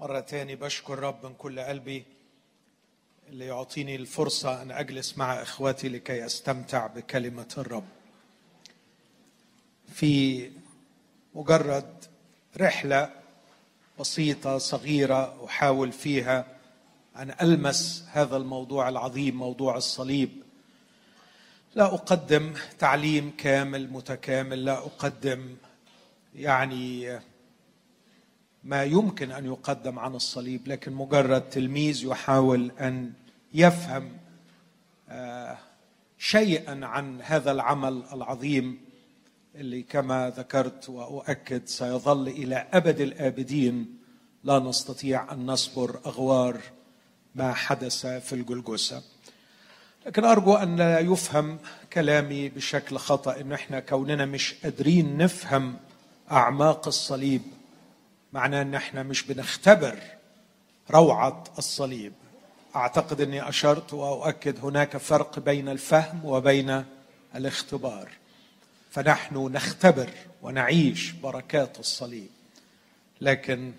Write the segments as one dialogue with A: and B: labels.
A: مرة تاني بشكر رب من كل قلبي اللي يعطيني الفرصة أن أجلس مع إخواتي لكي أستمتع بكلمة الرب. في مجرد رحلة بسيطة صغيرة أحاول فيها أن ألمس هذا الموضوع العظيم موضوع الصليب. لا أقدم تعليم كامل متكامل لا أقدم يعني ما يمكن أن يقدم عن الصليب لكن مجرد تلميذ يحاول أن يفهم آه، شيئا عن هذا العمل العظيم اللي كما ذكرت وأؤكد سيظل إلى أبد الآبدين. لا نستطيع أن نصبر أغوار ما حدث في الجلجسه لكن أرجو أن لا يفهم كلامي بشكل خطأ إن إحنا كوننا مش قادرين نفهم أعماق الصليب. معناه إن إحنا مش بنختبر روعة الصليب. أعتقد إني أشرت وأؤكد هناك فرق بين الفهم وبين الاختبار. فنحن نختبر ونعيش بركات الصليب. لكن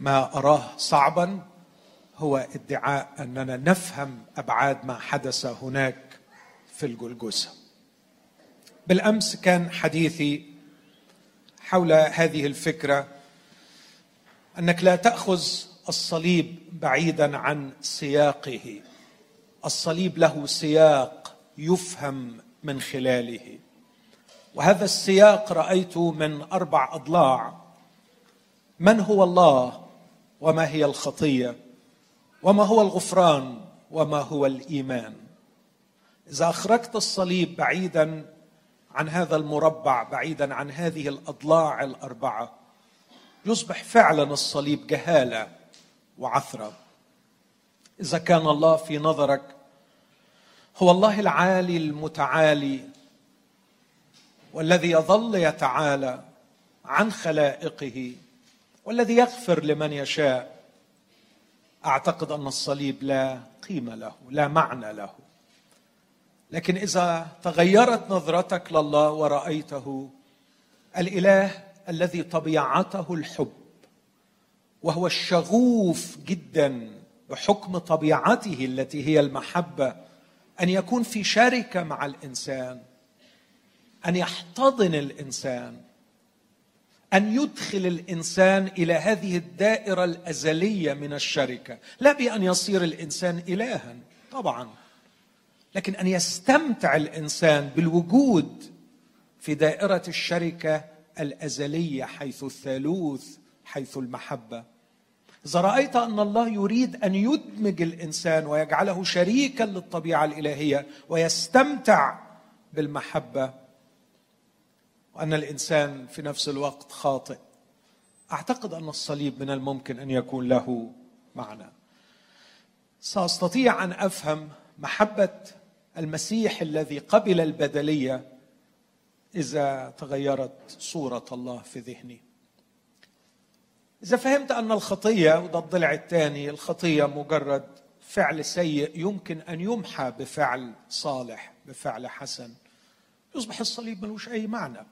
A: ما أراه صعبا هو ادعاء أننا نفهم أبعاد ما حدث هناك في الجلجسة. بالأمس كان حديثي حول هذه الفكرة أنك لا تأخذ الصليب بعيدا عن سياقه. الصليب له سياق يفهم من خلاله. وهذا السياق رايته من أربع أضلاع. من هو الله وما هي الخطية؟ وما هو الغفران؟ وما هو الإيمان؟ إذا أخرجت الصليب بعيدا عن هذا المربع بعيدا عن هذه الأضلاع الأربعة يصبح فعلا الصليب جهالة وعثرة. إذا كان الله في نظرك هو الله العالي المتعالي والذي يظل يتعالى عن خلائقه والذي يغفر لمن يشاء. أعتقد أن الصليب لا قيمة له لا معنى له. لكن إذا تغيرت نظرتك لله ورأيته الإله الذي طبيعته الحب وهو الشغوف جدا بحكم طبيعته التي هي المحبة أن يكون في شركة مع الإنسان أن يحتضن الإنسان أن يدخل الإنسان إلى هذه الدائرة الأزلية من الشركة. لا بأن يصير الإنسان الها طبعا لكن أن يستمتع الإنسان بالوجود في دائرة الشركة الأزلية حيث الثالوث حيث المحبة. إذا رأيت أن الله يريد أن يدمج الإنسان ويجعله شريكا للطبيعة الإلهية ويستمتع بالمحبة وأن الإنسان في نفس الوقت خاطئ أعتقد أن الصليب من الممكن أن يكون له معنى. سأستطيع أن أفهم محبة المسيح الذي قبل البدلية إذا تغيرت صورة الله في ذهني. إذا فهمت أن الخطية وده الضلع الثاني الخطية مجرد فعل سيء يمكن أن يمحى بفعل صالح بفعل حسن. يصبح الصليب ملوش أي معنى.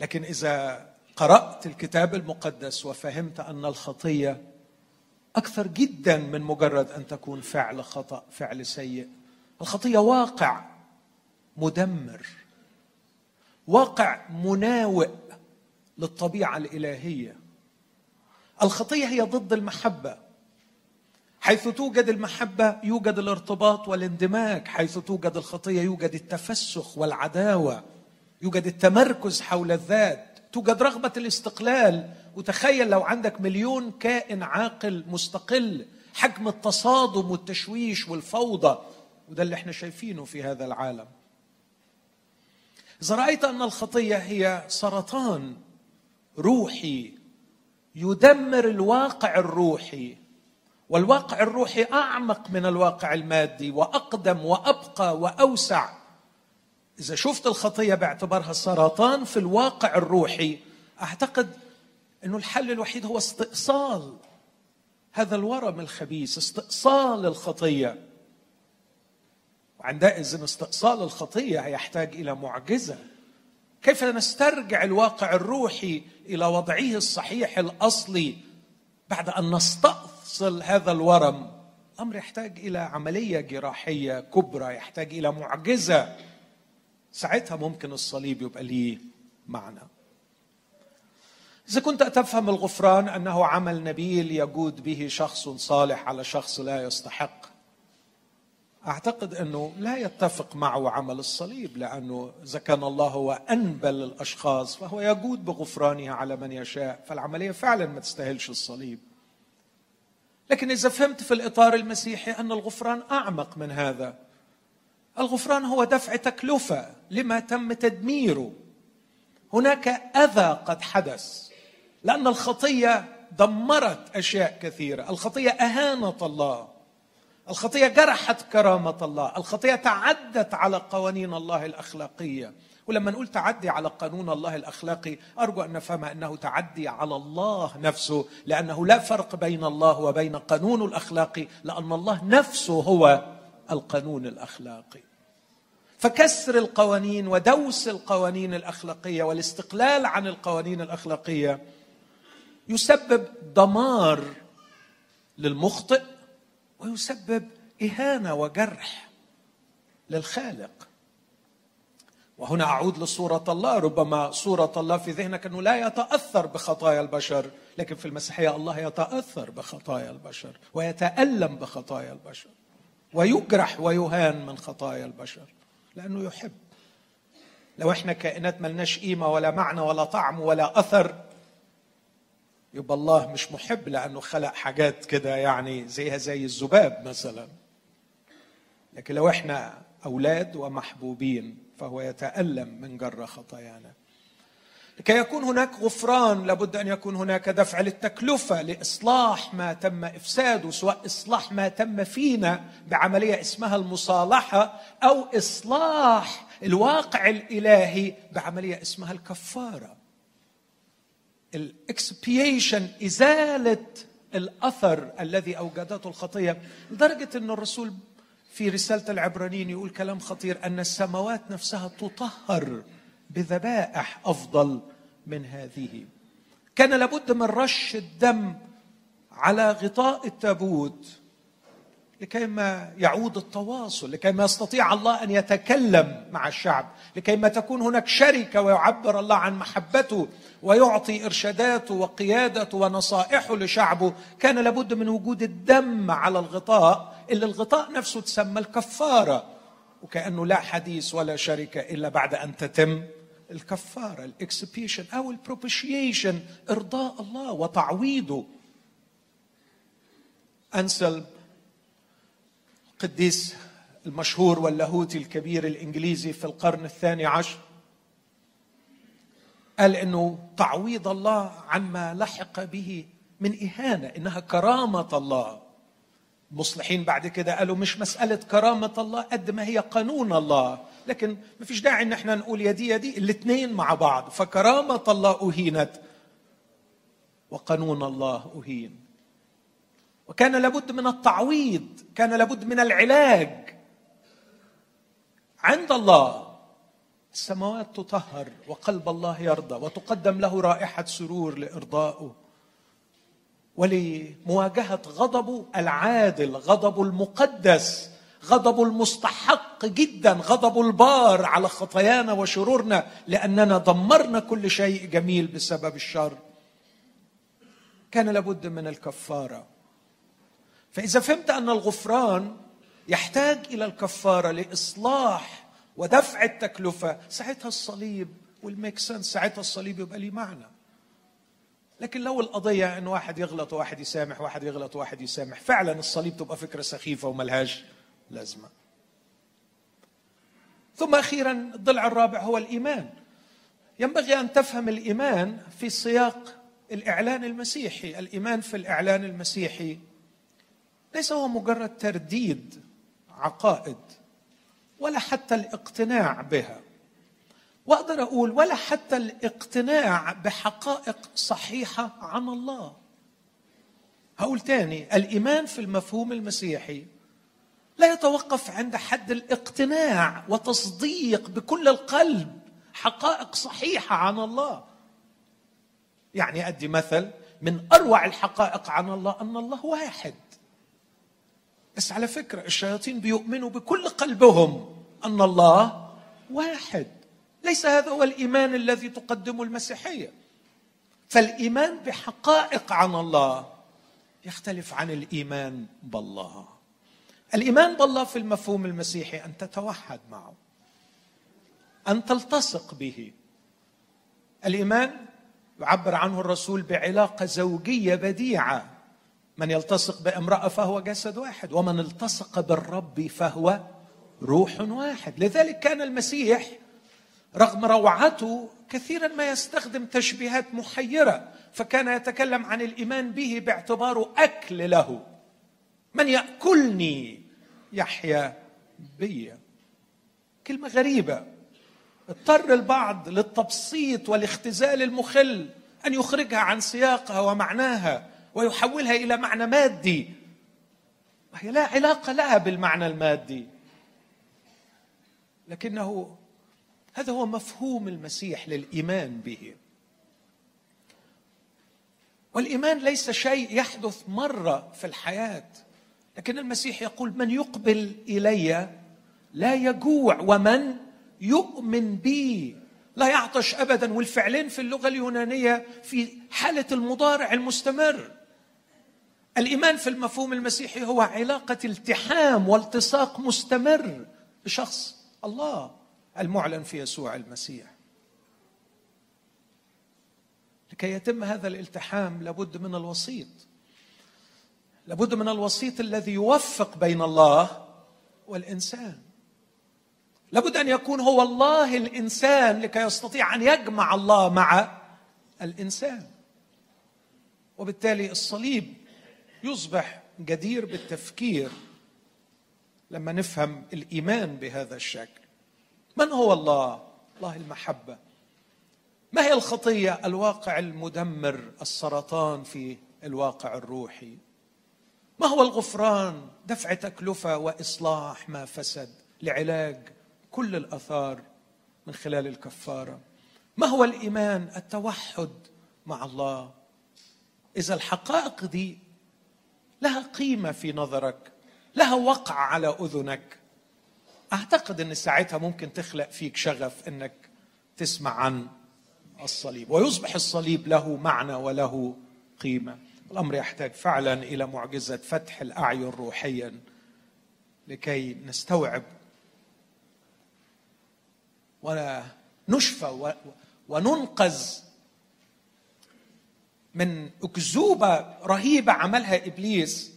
A: لكن إذا قرأت الكتاب المقدس وفهمت أن الخطية أكثر جدا من مجرد أن تكون فعل خطأ فعل سيء الخطية واقع مدمر. واقع مناوئ للطبيعة الإلهية. الخطية هي ضد المحبة. حيث توجد المحبة يوجد الارتباط والاندماج. حيث توجد الخطية يوجد التفسخ والعداوة. يوجد التمركز حول الذات. توجد رغبة الاستقلال. وتخيل لو عندك مليون كائن عاقل مستقل. حجم التصادم والتشويش والفوضى. وده اللي إحنا شايفينه في هذا العالم. إذا رأيت أن الخطية هي سرطان روحي يدمر الواقع الروحي والواقع الروحي أعمق من الواقع المادي وأقدم وأبقى وأوسع. إذا شفت الخطية باعتبارها سرطان في الواقع الروحي أعتقد أنه الحل الوحيد هو استئصال هذا الورم الخبيث استئصال الخطية. وعندئذ استئصال الخطية يحتاج إلى معجزة. كيف نسترجع الواقع الروحي إلى وضعه الصحيح الأصلي بعد أن نستأصل هذا الورم؟ الامر يحتاج إلى عملية جراحية كبرى يحتاج إلى معجزة. ساعتها ممكن الصليب يبقى ليه معنى. إذا كنت تفهم الغفران أنه عمل نبيل يجود به شخص صالح على شخص لا يستحق. أعتقد أنه لا يتفق معه عمل الصليب لأنه اذا كان الله هو انبل الأشخاص فهو يجود بغفرانه على من يشاء فالعملية فعلا ما تستاهلش الصليب. لكن إذا فهمت في الإطار المسيحي أن الغفران أعمق من هذا الغفران هو دفع تكلفة لما تم تدميره. هناك أذى قد حدث لأن الخطية دمرت أشياء كثيرة. الخطية أهانت الله. الخطية جرحت كرامة الله. الخطية تعدت على قوانين الله الأخلاقية. ولما نقول تعدي على قانون الله الأخلاقي أرجو أن نفهم أنه تعدي على الله نفسه لأنه لا فرق بين الله وبين قانونه الاخلاقي لأن الله نفسه هو القانون الأخلاقي. فكسر القوانين ودوس القوانين الأخلاقية والاستقلال عن القوانين الأخلاقية يسبب دمار للمخطئ ويسبب إهانة وجرح للخالق. وهنا أعود لصورة الله ربما صورة الله في ذهنك أنه لا يتأثر بخطايا البشر لكن في المسيحية الله يتأثر بخطايا البشر ويتألم بخطايا البشر ويجرح ويهان من خطايا البشر لأنه يحب. لو إحنا كائنات ملناش قيمة ولا معنى ولا طعم ولا أثر يبقى الله مش محب لأنه خلق حاجات كده يعني زيها زي الذباب مثلا. لكن لو إحنا أولاد ومحبوبين فهو يتألم من جر خطايانا. لكي يكون هناك غفران لابد أن يكون هناك دفع للتكلفة لإصلاح ما تم إفساده سواء إصلاح ما تم فينا بعملية اسمها المصالحة أو إصلاح الواقع الإلهي بعملية اسمها الكفارة. الاكسبيشن إزالة الأثر الذي أوجدته الخطية لدرجة إن الرسول في رسالة العبرانيين يقول كلام خطير أن السماوات نفسها تطهر بذبائح أفضل من هذه. كان لابد من رش الدم على غطاء التابوت. لكي ما يعود التواصل لكي ما يستطيع الله أن يتكلم مع الشعب لكي ما تكون هناك شركة ويعبر الله عن محبته ويعطي إرشاداته وقيادته ونصائحه لشعبه كان لابد من وجود الدم على الغطاء اللي الغطاء نفسه تسمى الكفارة. وكانه لا حديث ولا شركة إلا بعد أن تتم الكفارة ال expiation أو ال propitiation إرضاء الله وتعويضه أنسل القديس المشهور واللاهوتي الكبير الإنجليزي في القرن الثاني عشر قال إنه تعويض الله عما لحق به من إهانة إنها كرامة الله. المصلحين بعد كده قالوا مش مسألة كرامة الله قد ما هي قانون الله. لكن ما فيش داعي إن إحنا نقول يا دي يا دي الاثنين مع بعض. فكرامة الله أهينت وقانون الله أهين. وكان لابد من التعويض كان لابد من العلاج. عند الله السماوات تطهر وقلب الله يرضى وتقدم له رائحة سرور لإرضائه ولمواجهة غضبه العادل غضبه المقدس غضبه المستحق جدا غضبه البار على خطايانا وشرورنا لأننا دمرنا كل شيء جميل بسبب الشر. كان لابد من الكفارة. فإذا فهمت أن الغفران يحتاج إلى الكفارة لإصلاح ودفع التكلفة ساعتها الصليب والميك سنس ساعتها الصليب يبقى ليه معنى. لكن لو القضية أن واحد يغلط وواحد يسامح واحد يغلط وواحد يسامح فعلا الصليب تبقى فكرة سخيفة وملهاش لازمة. ثم أخيرا الضلع الرابع هو الإيمان. ينبغي أن تفهم الإيمان في سياق الإعلان المسيحي. الإيمان في الإعلان المسيحي ليس هو مجرد ترديد عقائد ولا حتى الاقتناع بها. واقدر أقول ولا حتى الاقتناع بحقائق صحيحة عن الله. هقول تاني الإيمان في المفهوم المسيحي لا يتوقف عند حد الاقتناع وتصديق بكل القلب حقائق صحيحة عن الله. يعني أدي مثل من أروع الحقائق عن الله أن الله واحد. بس على فكرة الشياطين بيؤمنوا بكل قلبهم أن الله واحد. ليس هذا هو الإيمان الذي تقدمه المسيحية. فالإيمان بحقائق عن الله يختلف عن الإيمان بالله. الإيمان بالله في المفهوم المسيحي أن تتوحد معه أن تلتصق به. الإيمان يعبر عنه الرسول بعلاقة زوجية بديعة. من يلتصق بامرأة فهو جسد واحد ومن التصق بالرب فهو روح واحد. لذلك كان المسيح رغم روعته كثيرا ما يستخدم تشبيهات محيرة فكان يتكلم عن الإيمان به باعتباره أكل له. من يأكلني؟ يحيا بي. كلمة غريبة. اضطر البعض للتبسيط والاختزال المخل أن يخرجها عن سياقها ومعناها. ويحولها إلى معنى مادي. وهي لا علاقة لها بالمعنى المادي. لكنه هذا هو مفهوم المسيح للإيمان به. والإيمان ليس شيء يحدث مرة في الحياة. لكن المسيح يقول من يقبل إلي لا يجوع ومن يؤمن بي لا يعطش ابدا. والفعلين في اللغة اليونانية في حالة المضارع المستمر. الإيمان في المفهوم المسيحي هو علاقة التحام والتصاق مستمر بشخص الله المعلن في يسوع المسيح. لكي يتم هذا الالتحام لابد من الوسيط. لابد من الوسيط الذي يوفق بين الله والإنسان. لابد أن يكون هو الله الإنسان لكي يستطيع أن يجمع الله مع الإنسان. وبالتالي الصليب يصبح جدير بالتفكير لما نفهم الإيمان بهذا الشكل. من هو الله؟ الله المحبة. ما هي الخطية الواقع المدمر السرطان في الواقع الروحي؟ ما هو الغفران دفع تكلفة وإصلاح ما فسد لعلاج كل الأثار من خلال الكفارة؟ ما هو الإيمان التوحد مع الله؟ إذا الحقائق دي لها قيمة في نظرك لها وقع على أذنك. أعتقد إن ساعتها ممكن تخلق فيك شغف إنك تسمع عن الصليب ويصبح الصليب له معنى وله قيمة. الأمر يحتاج فعلا إلى معجزة فتح الأعين روحيا لكي نستوعب ونشفى وننقذ من أكذوبة رهيبة عملها إبليس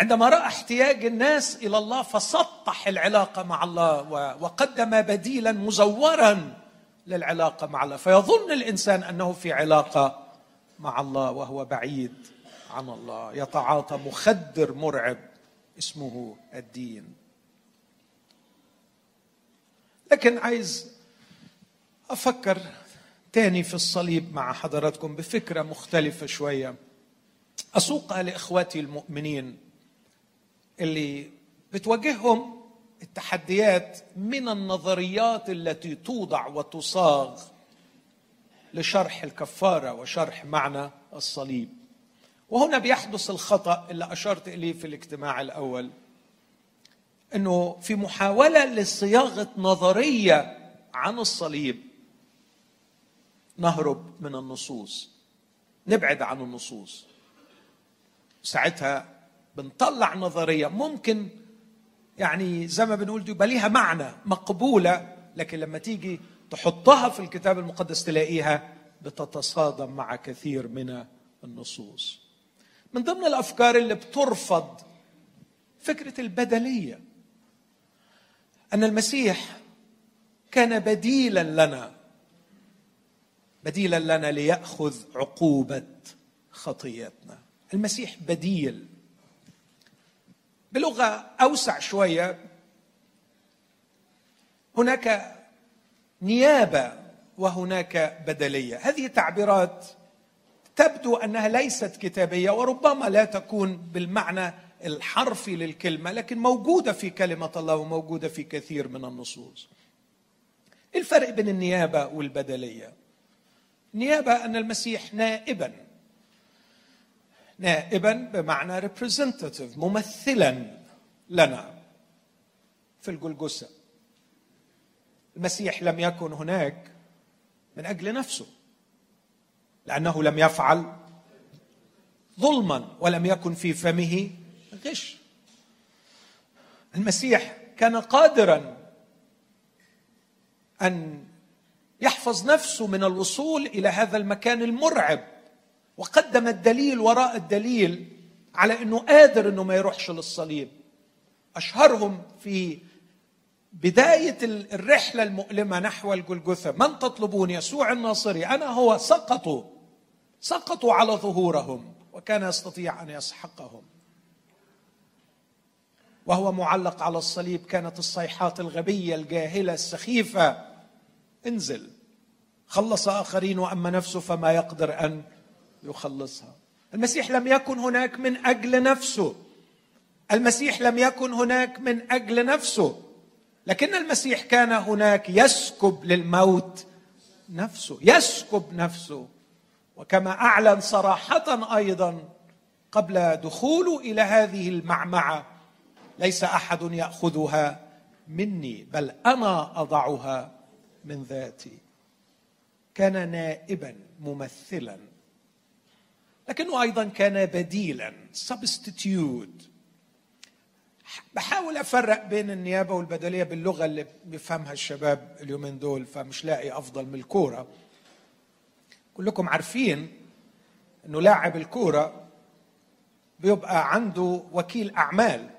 A: عندما رأى احتياج الناس إلى الله فسطح العلاقة مع الله وقدم بديلا مزورا للعلاقة مع الله. فيظن الإنسان أنه في علاقة مع الله وهو بعيد عن الله. يتعاطى مخدر مرعب اسمه الدين. لكن عايز أفكر تاني في الصليب مع حضراتكم بفكرة مختلفة شوية. اسوقها لاخواتي المؤمنين اللي بتواجههم التحديات من النظريات التي توضع وتصاغ لشرح الكفارة وشرح معنى الصليب. وهنا بيحدث الخطأ اللي أشرت إليه في الاجتماع الأول إنه في محاولة لصياغة نظرية عن الصليب نهرب من النصوص. نبعد عن النصوص. ساعتها بنطلع نظرية ممكن يعني زي ما بنقول يبقى ليها معنى مقبولة لكن لما تيجي تحطها في الكتاب المقدس تلاقيها بتتصادم مع كثير من النصوص. من ضمن الأفكار اللي بترفض فكرة البدلية أن المسيح كان بديلا لنا بديلا لنا ليأخذ عقوبة خطيتنا المسيح بديل. بلغة أوسع شوية هناك نيابة وهناك بدلية. هذه تعبيرات تبدو أنها ليست كتابية وربما لا تكون بالمعنى الحرفي للكلمة لكن موجودة في كلمة الله وموجودة في كثير من النصوص. الفرق بين النيابة والبدلية. النيابه أن المسيح نائبا. نائبا بمعنى representative ممثلا لنا في الجلجسة. المسيح لم يكن هناك من أجل نفسه لأنه لم يفعل ظلما ولم يكن في فمه غش. المسيح كان قادرا أن يحفظ نفسه من الوصول إلى هذا المكان المرعب. وقدم الدليل وراء الدليل على إنه قادر إنه ما يروحش للصليب. أشهرهم في بداية الرحلة المؤلمة نحو الجلجثة. من تطلبون يسوع الناصري؟ أنا هو. سقطوا. سقطوا على ظهورهم. وكان يستطيع أن يسحقهم. وهو معلق على الصليب كانت الصيحات الغبية الجاهلة السخيفة. انزل. خلص آخرين وأما نفسه فما يقدر أن يخلصها. المسيح لم يكن هناك من أجل نفسه. المسيح لم يكن هناك من أجل نفسه. لكن المسيح كان هناك يسكب للموت نفسه. يسكب نفسه. وكما أعلن صراحة أيضا قبل دخوله إلى هذه المعمعة ليس أحد يأخذها مني بل أنا أضعها. من ذاتي. كان نائبا ممثلا. لكنه أيضا كان بديلا سبستيتيوت بحاول أفرق بين النيابة والبدليه باللغة اللي بيفهمها الشباب اليومين دول فمش لاقي أفضل من الكورة. كلكم عارفين إنه لاعب الكورة بيبقى عنده وكيل أعمال.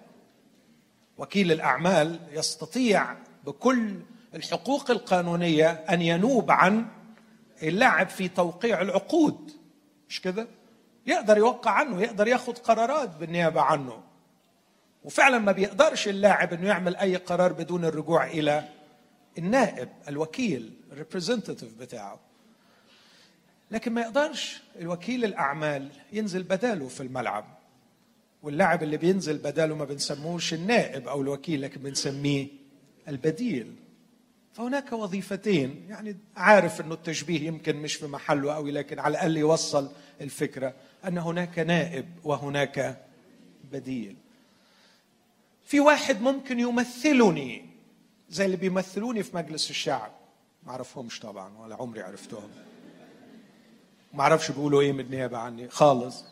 A: وكيل الأعمال يستطيع بكل الحقوق القانونية أن ينوب عن اللاعب في توقيع العقود. مش كده؟ يقدر يوقع عنه يقدر ياخذ قرارات بالنيابة عنه. وفعلا ما بيقدرش اللاعب إنه يعمل أي قرار بدون الرجوع إلى النائب الوكيل الريبريزنتيف بتاعه. لكن ما يقدرش الوكيل الأعمال ينزل بداله في الملعب. واللاعب اللي بينزل بداله ما بنسموش النائب أو الوكيل لكن بنسميه البديل. فهناك وظيفتين. يعني عارف إنه التشبيه يمكن مش في محله قوي لكن على الأقل يوصل الفكرة أن هناك نائب وهناك بديل. في واحد ممكن يمثلني زي اللي بيمثلوني في مجلس الشعب. ما أعرفهمش طبعا ولا عمري عرفتهم. ما أعرفش بيقولوا إيه من النيابه عني خالص.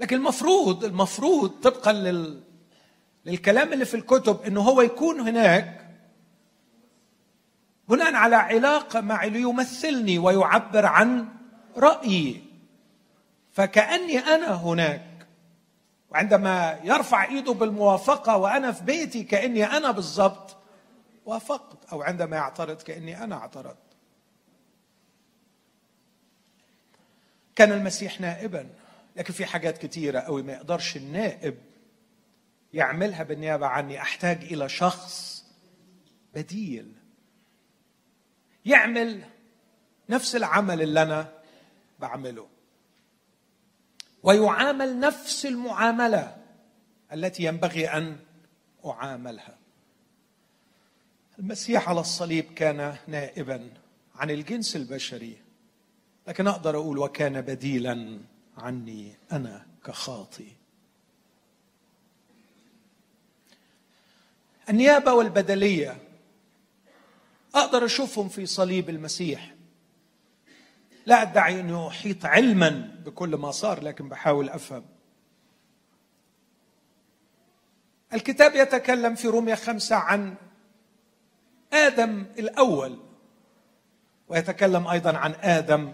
A: لكن المفروض المفروض طبقا لل للكلام اللي في الكتب إنه هو يكون هناك بناء على علاقة معي ليمثلني ويعبر عن رأيي. فكأني أنا هناك. وعندما يرفع إيده بالموافقة وأنا في بيتي كأني أنا بالضبط وافقت أو عندما يعترض كأني أنا اعترضت. كان المسيح نائبا لكن في حاجات كتيرة قوي ما يقدرش النائب يعملها بالنيابة عني أحتاج إلى شخص بديل. يعمل نفس العمل اللي أنا بعمله. ويعامل نفس المعاملة التي ينبغي أن أعاملها. المسيح على الصليب كان نائبا عن الجنس البشري لكن أقدر أقول وكان بديلا عني أنا كخاطي النيابة والبدلية أقدر أشوفهم في صليب المسيح. لا أدعي أنه أحيط علما بكل ما صار لكن بحاول أفهم. الكتاب يتكلم في رومية خمسة عن آدم الأول ويتكلم أيضا عن آدم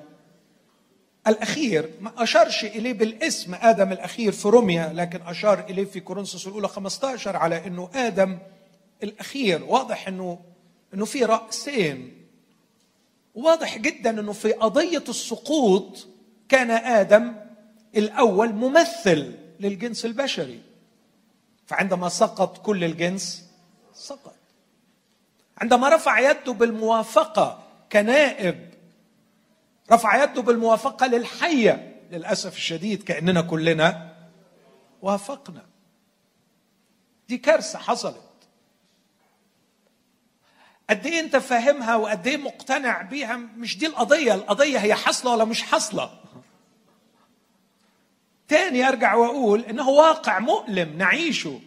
A: الأخير. ما أشارش إليه بالاسم آدم الأخير في روميا لكن أشار إليه في كورنثوس الأولى 15 على أنه آدم الأخير. واضح أنه أنه في رأسين. واضح جدا إنه في قضية السقوط كان آدم الأول ممثل للجنس البشري. فعندما سقط كل الجنس سقط. عندما رفع يده بالموافقة كنائب رفع يده بالموافقة للحية للأسف الشديد كأننا كلنا وافقنا. دي كارثة حصلت. قد إيه أنت فاهمها وقد إيه مقتنع بيها؟ مش دي القضية. القضية هي حاصله ولا مش حاصله تاني أرجع وأقول انه واقع مؤلم نعيشه.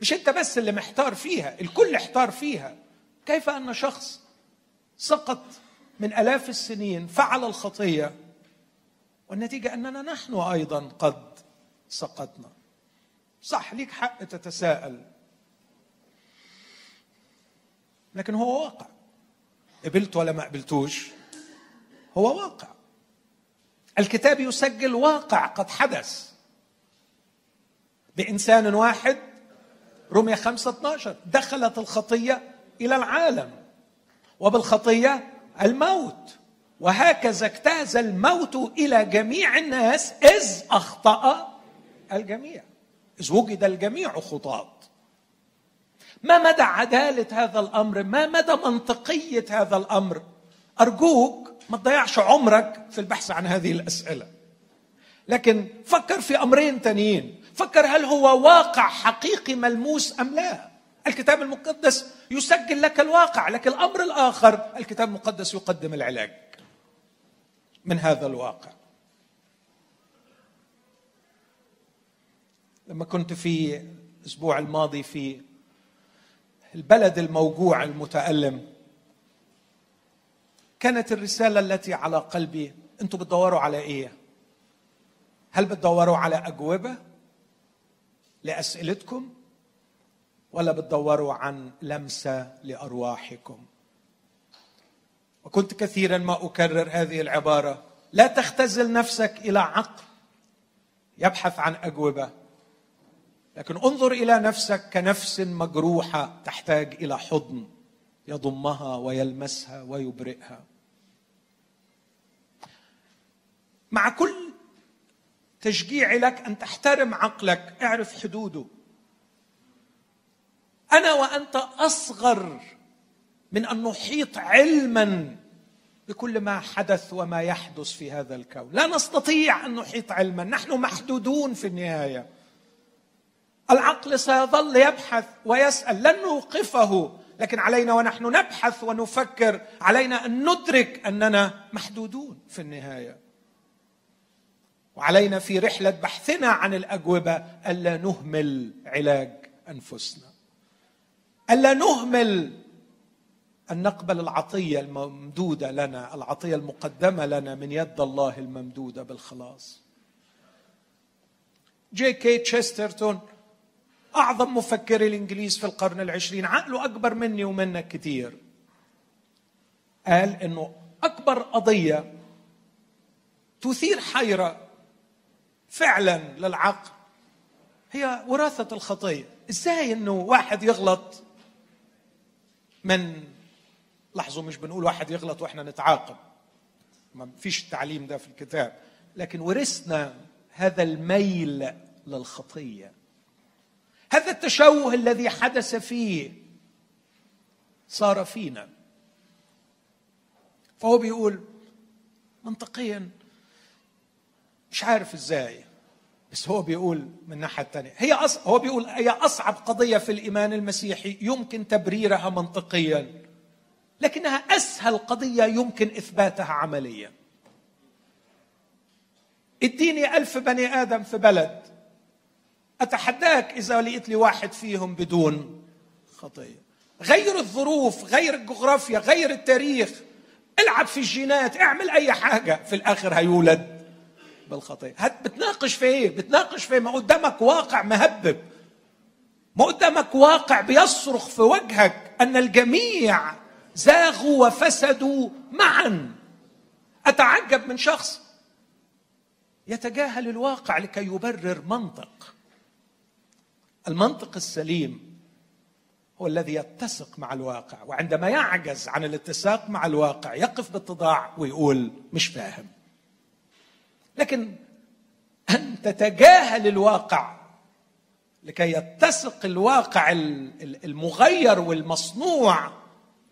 A: مش أنت بس اللي محتار فيها الكل احتار فيها. كيف أن شخص سقط من آلاف السنين فعل الخطية والنتيجة أننا نحن أيضا قد سقطنا. صح ليك حق تتساءل. لكن هو واقع. قبلت ولا ما قبلتوش؟ هو واقع. الكتاب يسجل واقع قد حدث. بإنسان واحد رمية خمسة 12 دخلت الخطية إلى العالم. وبالخطية الموت. وهكذا اجتاز الموت إلى جميع الناس إذ أخطأ الجميع. إذ وجد الجميع خطاة. ما مدى عدالة هذا الأمر؟ ما مدى منطقية هذا الأمر؟ أرجوك ما تضيعش عمرك في البحث عن هذه الأسئلة. لكن فكر في أمرين تانيين. فكر هل هو واقع حقيقي ملموس أم لا. الكتاب المقدس يسجل لك الواقع لكن الأمر الآخر. الكتاب المقدس يقدم العلاج من هذا الواقع. لما كنت في الأسبوع الماضي في البلد الموجوع المتألم. كانت الرسالة التي على قلبي أنتم بتدوروا على إيه؟ هل بتدوروا على أجوبة لأسئلتكم ولا بتدوروا عن لمسة لأرواحكم؟ وكنت كثيرا ما أكرر هذه العبارة. لا تختزل نفسك إلى عقل يبحث عن أجوبة. لكن انظر إلى نفسك كنفس مجروحة تحتاج إلى حضن يضمها ويلمسها ويبرئها. مع كل تشجيع لك أن تحترم عقلك اعرف حدوده. أنا وأنت أصغر من أن نحيط علما بكل ما حدث وما يحدث في هذا الكون. لا نستطيع أن نحيط علما نحن محدودون في النهاية. العقل سيظل يبحث ويسأل لن نوقفه. لكن علينا ونحن نبحث ونفكر علينا أن ندرك أننا محدودون في النهاية. وعلينا في رحلة بحثنا عن الأجوبة ألا نهمل علاج أنفسنا. ألا نهمل أن نقبل العطية الممدودة لنا العطية المقدمة لنا من يد الله الممدودة بالخلاص. جي كي تشسترتون أعظم مفكري الإنجليز في القرن العشرين عقله أكبر مني ومنك كتير. قال إنه أكبر قضية تثير حيرة فعلا للعقل هي وراثة الخطية. إزاي إنه واحد يغلط من لاحظوا مش بنقول واحد يغلط وإحنا نتعاقب. ما فيش التعليم ده في الكتاب. لكن ورثنا هذا الميل للخطية. هذا التشوه الذي حدث فيه صار فينا. فهو بيقول منطقيا مش عارف إزاي بس هو بيقول من الناحيه الثانية هي أص... هو بيقول هي أصعب قضية في الإيمان المسيحي يمكن تبريرها منطقيا لكنها أسهل قضية يمكن إثباتها عمليا. اديني ألف بني آدم في بلد أتحداك إذا لقيت لي واحد فيهم بدون خطية. غير الظروف غير الجغرافيا غير التاريخ. العب في الجينات اعمل أي حاجة. في الآخر هيولد بالخطية. بتناقش في إيه؟ بتناقش في؟ ما قدامك واقع مهبب. ما قدامك واقع بيصرخ في وجهك أن الجميع زاغوا وفسدوا معا. أتعجب من شخص يتجاهل الواقع لكي يبرر منطق. المنطق السليم هو الذي يتسق مع الواقع وعندما يعجز عن الاتساق مع الواقع يقف باتضاع ويقول مش فاهم. لكن أن تتجاهل الواقع لكي يتسق الواقع المغير والمصنوع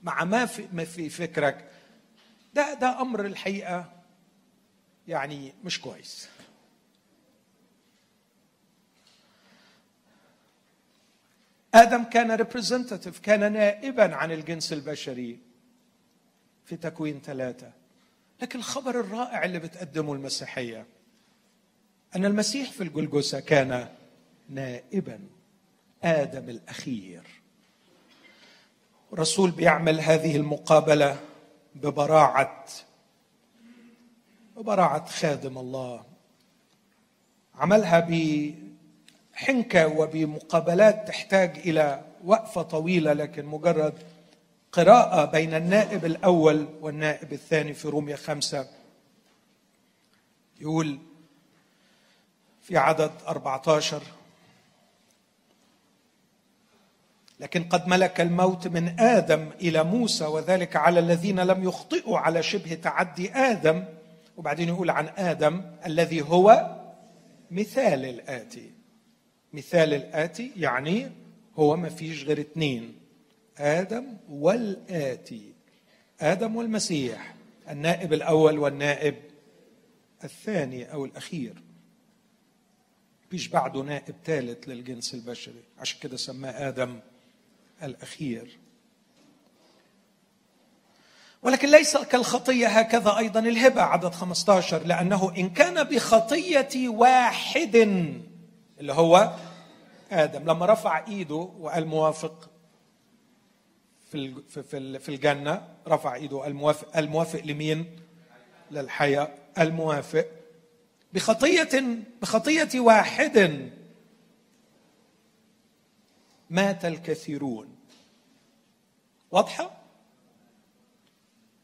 A: مع ما في, فكرك ده ده أمر الحقيقة يعني مش كويس. آدم كان ريبريزنتاتيف كان نائبا عن الجنس البشري في تكوين ثلاثة. لكن الخبر الرائع اللي بتقدمه المسيحية أن المسيح في الجلجسه كان نائبا آدم الأخير. الرسول بيعمل هذه المقابلة ببراعة ببراعة خادم الله. عملها بحنكه وبمقابلات تحتاج إلى وقفة طويلة لكن مجرد قراءة بين النائب الأول والنائب الثاني في روميا خمسة. يقول في عدد 14 لكن قد ملك الموت من آدم إلى موسى وذلك على الذين لم يخطئوا على شبه تعدي آدم. وبعدين يقول عن آدم الذي هو مثال الآتي. مثال الآتي يعني هو ما فيش غير اثنين آدم والآتي. آدم والمسيح النائب الأول والنائب الثاني أو الأخير. فيش بعده نائب ثالث للجنس البشري عشان كده سماه آدم الأخير. ولكن ليس كالخطية هكذا أيضا الهبة عدد 15 لأنه إن كان بخطية واحد اللي هو آدم. لما رفع إيده وقال موافق في في في الجنة رفع إيده الموافق الموافق لمين؟ للحياة. الموافق بخطية بخطية واحد. مات الكثيرون. واضحة؟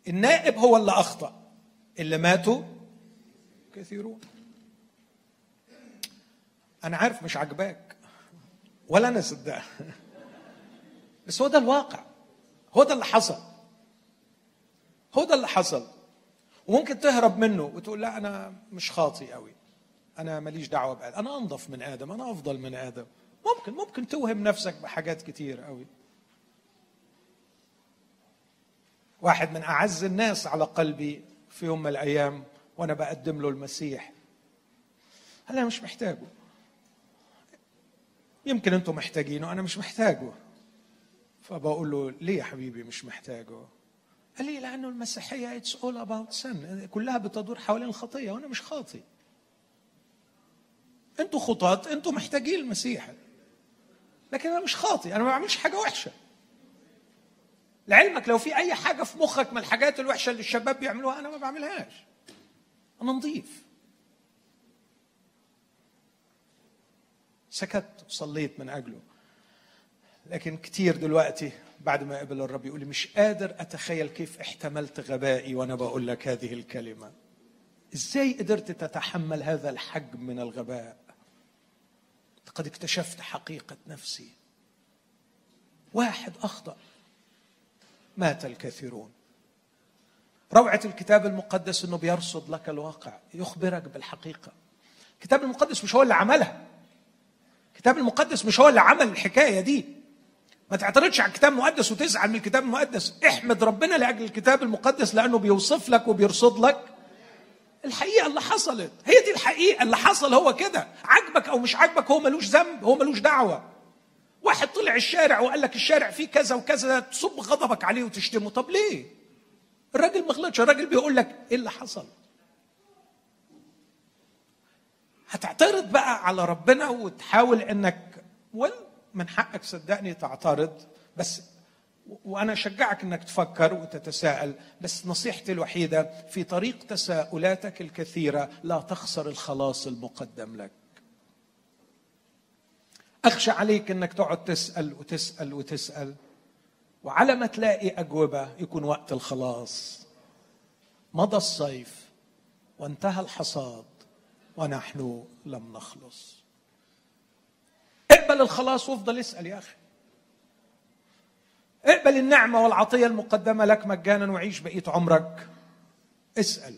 A: النائب هو اللي أخطأ. اللي ماتوا كثيرون. أنا عارف مش عجباك ولا أنا صدقها بس هو ده الواقع. هو ده اللي حصل. هو ده اللي حصل. وممكن تهرب منه وتقول لا أنا مش خاطي قوي أنا ماليش دعوة بآدم. أنا أنظف من آدم. أنا أفضل من آدم. ممكن ممكن توهم نفسك بحاجات كتير قوي واحد من أعز الناس على قلبي في يوم من الأيام وأنا بقدم له المسيح. أنا مش محتاجه؟ يمكن أنتم محتاجينه أنا مش محتاجه. فبقول له ليه يا حبيبي مش محتاجه؟ قال لي لأنه المسيحية it's all about sin كلها بتدور حوالين الخطية وأنا مش خاطي. أنتوا خطاة أنتوا محتاجين المسيح. لكن أنا مش خاطي أنا ما بعملش حاجة وحشة. لعلمك لو في أي حاجة في مخك من الحاجات الوحشة اللي الشباب بيعملوها أنا ما بعملهاش. أنا نظيف. سكت وصليت من أجله. لكن كتير دلوقتي بعد ما قبل الرب يقول لي مش قادر أتخيل كيف احتملت غبائي وأنا بقول لك هذه الكلمة. إزاي قدرت تتحمل هذا الحجم من الغباء؟ قد اكتشفت حقيقة نفسي. واحد أخطأ. مات الكثيرون. روعة الكتاب المقدس إنه بيرصد لك الواقع يخبرك بالحقيقة. الكتاب المقدس مش هو اللي عملها. الكتاب المقدس مش هو اللي عمل الحكاية دي. ما تعترضش على الكتاب المقدس وتزعل من الكتاب المقدس. احمد ربنا لأجل الكتاب المقدس لأنه بيوصف لك وبيرصد لك الحقيقة اللي حصلت. هي دي الحقيقة اللي حصل هو كده. عجبك أو مش عجبك هو ملوش ذنب هو ملوش دعوة. واحد طلع الشارع وقال لك الشارع فيه كذا وكذا تصب غضبك عليه وتشتمه. طب ليه؟ الراجل ما غلطش الراجل بيقول لك إيه اللي حصل؟ هتعترض بقى على ربنا وتحاول إنك ول من حقك صدقني تعترض بس وأنا أشجعك إنك تفكر وتتساءل بس نصيحتي الوحيدة في طريق تساؤلاتك الكثيرة لا تخسر الخلاص المقدم لك. أخشى عليك إنك تقعد تسأل وتسأل وتسأل وعلى ما تلاقي أجوبة يكون وقت الخلاص. مضى الصيف وانتهى الحصاد. ونحن لم نخلص. اقبل الخلاص وافضل اسأل يا أخي. اقبل النعمة والعطية المقدمة لك مجانا وعيش بقية عمرك. اسأل.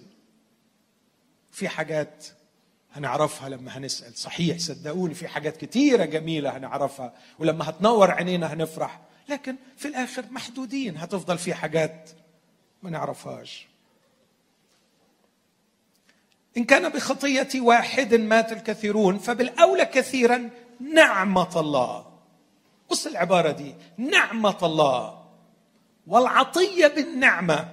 A: في حاجات هنعرفها لما هنسأل. صحيح صدقوني في حاجات كتيرة جميلة هنعرفها ولما هتنور عينينا هنفرح. لكن في الآخر محدودين هتفضل في حاجات ما نعرفهاش. إن كان بخطية واحد مات الكثيرون فبالأولى كثيرا نعمة الله. بص العبارة دي؟ نعمة الله. والعطية بالنعمة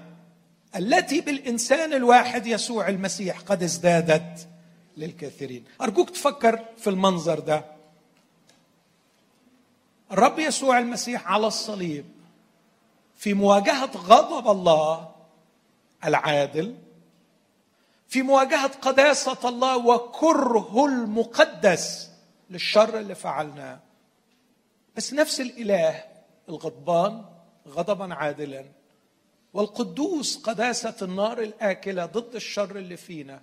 A: التي بالإنسان الواحد يسوع المسيح قد ازدادت للكثيرين. أرجوك تفكر في المنظر ده. الرب يسوع المسيح على الصليب في مواجهة غضب الله العادل في مواجهة قداسة الله وكره المقدس للشر اللي فعلناه. بس نفس الإله الغضبان غضبا عادلا. والقدوس قداسة النار الآكلة ضد الشر اللي فينا.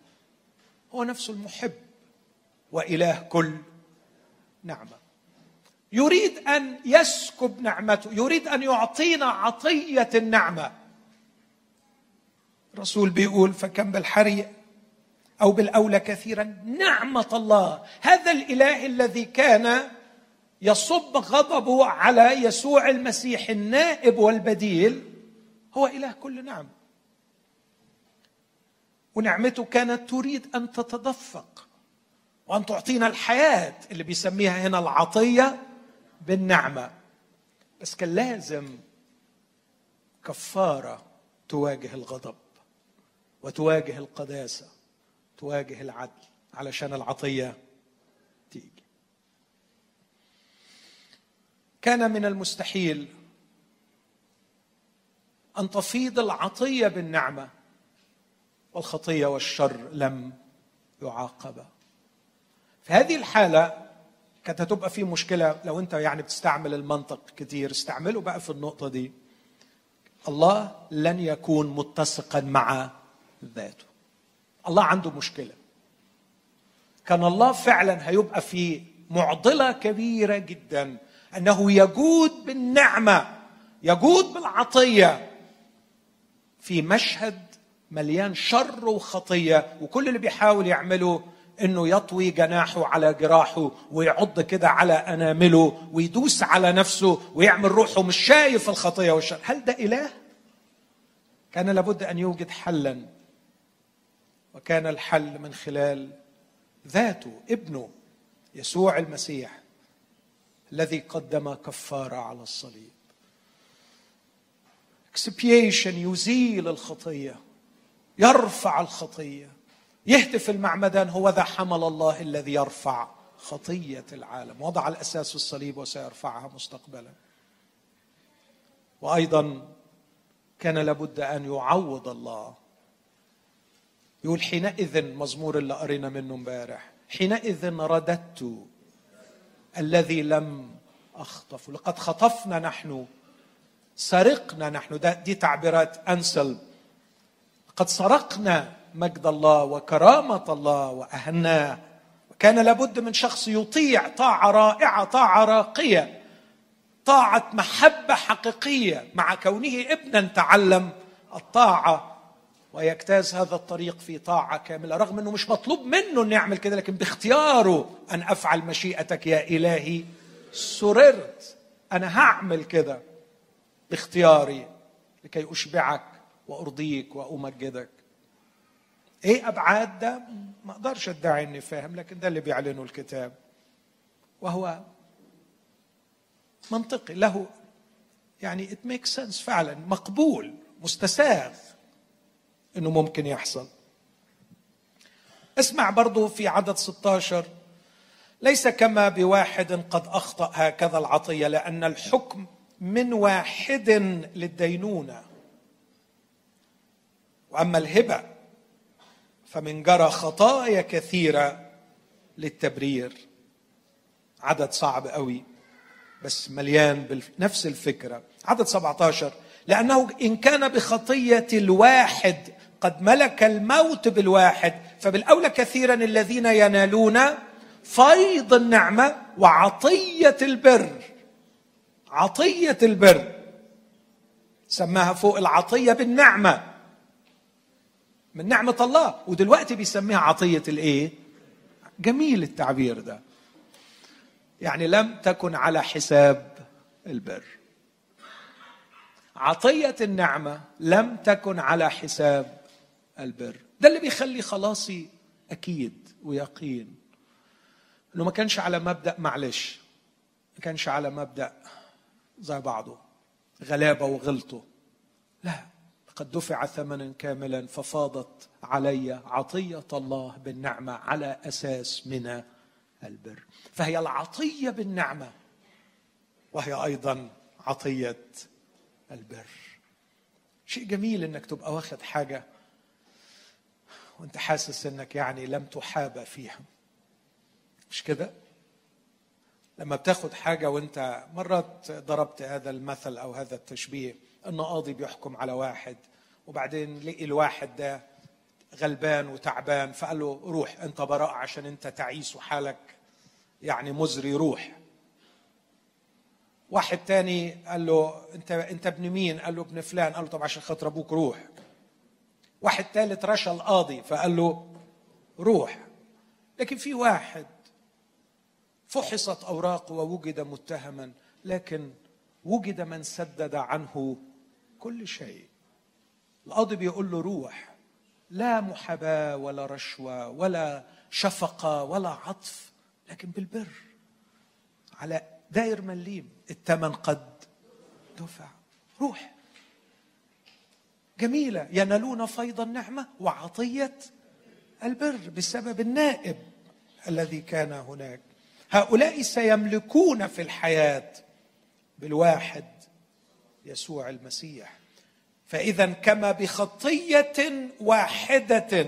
A: هو نفسه المحب وإله كل نعمة. يريد أن يسكب نعمته يريد أن يعطينا عطية النعمة. الرسول بيقول فكم بالحري أو بالأولى كثيرا. نعمة الله. هذا الإله الذي كان يصب غضبه على يسوع المسيح النائب والبديل هو إله كل نعمه ونعمته كانت تريد أن تتدفق وأن تعطينا الحياة اللي بيسميها هنا العطية بالنعمة. بس كان لازم كفارة تواجه الغضب وتواجه القداسة. تواجه العدل علشان العطية تيجي. كان من المستحيل أن تفيض العطية بالنعمة والخطية والشر لم يعاقبا. في هذه الحالة كانت هتبقى في مشكلة لو أنت يعني بتستعمل المنطق كتير. استعمله بقى في النقطة دي. الله لن يكون متسقا مع ذاته. الله عنده مشكلة. كان الله فعلا هيبقى في معضلة كبيرة جدا. أنه يجود بالنعمة يجود بالعطية. في مشهد مليان شر وخطية وكل اللي بيحاول يعمله إنه يطوي جناحه على جراحه ويعض كده على أنامله ويدوس على نفسه ويعمل روحه مش شايف الخطية والشر. هل ده إله؟ كان لابد أن يوجد حلا. وكان الحل من خلال ذاته ابنه يسوع المسيح الذي قدم كفارة على الصليب. expiation يزيل الخطية يرفع الخطية. يهتف المعمدان هو ذا حمل الله الذي يرفع خطية العالم. وضع الأساس في الصليب وسيرفعها مستقبلا. وأيضا كان لابد أن يعوض الله يقول حينئذ مزمور اللي قرينا منه امبارح. حينئذ رددت الذي لم أخطف. لقد خطفنا نحن سرقنا نحن. ده دي تعبيرات أنسل. قد سرقنا مجد الله وكرامة الله واهناه وكان لابد من شخص يطيع طاعة رائعة طاعة راقية طاعة محبة حقيقية. مع كونه ابنا تعلم الطاعة ويجتاز هذا الطريق في طاعة كاملة رغم إنه مش مطلوب منه إنه يعمل كده لكن باختياره أن أفعل مشيئتك يا إلهي. سررت أنا هعمل كده باختياري لكي أشبعك وأرضيك وأمجدك. إيه أبعاد ده؟ ما أقدرش أدعي إني فاهم لكن ده اللي بيعلنه الكتاب. وهو منطقي له يعني ات ميك سنس فعلا مقبول مستساغ. إنه ممكن يحصل. اسمع برضو في عدد 16 ليس كما بواحد قد أخطأ هكذا العطية لأن الحكم من واحد للدينونة. وأما الهبة فمن جرى خطايا كثيرة للتبرير. عدد صعب قوي بس مليان بنفس الفكرة. عدد 17 لأنه إن كان بخطية الواحد قد ملك الموت بالواحد فبالأولى كثيرا الذين ينالون فيض النعمة وعطية البر. عطية البر. سماها فوق العطية بالنعمة. من نعمة الله. ودلوقتي بيسميها عطية الإيه؟ جميل التعبير ده. يعني لم تكن على حساب البر. عطية النعمة لم تكن على حساب البر. ده اللي بيخلي خلاصي أكيد ويقين. إنه ما كانش على مبدأ معلش ما كانش على مبدأ زي بعضه غلابة وغلطه. لا قد دفع ثمنا كاملا ففاضت علي عطية الله بالنعمة على أساس من البر. فهي العطية بالنعمة وهي أيضا عطية البر. شيء جميل إنك تبقى واخد حاجة وانت حاسس انك يعني لم تحابى فيها مش كده؟ لما بتاخد حاجة وانت مرات ضربت هذا المثل أو هذا التشبيه أن قاضي بيحكم على واحد وبعدين لقي الواحد ده غلبان وتعبان فقال له روح أنت براء عشان أنت تعيس وحالك يعني مزري روح. واحد تاني قال له أنت أنت ابن مين؟ قال له ابن فلان. قال له طب عشان خاطر أبوك روح. واحد ثالث رشا القاضي فقال له روح. لكن في واحد فحصت أوراقه ووجد متهما لكن وجد من سدد عنه كل شيء. القاضي بيقول له روح. لا محاباه ولا رشوة ولا شفقة ولا عطف لكن بالبر. على داير مليم الثمن قد دفع. روح. جميلة. ينالون فيض النعمة وعطية البر بسبب النائب الذي كان هناك. هؤلاء سيملكون في الحياة بالواحد يسوع المسيح. فإذا كما بخطية واحدة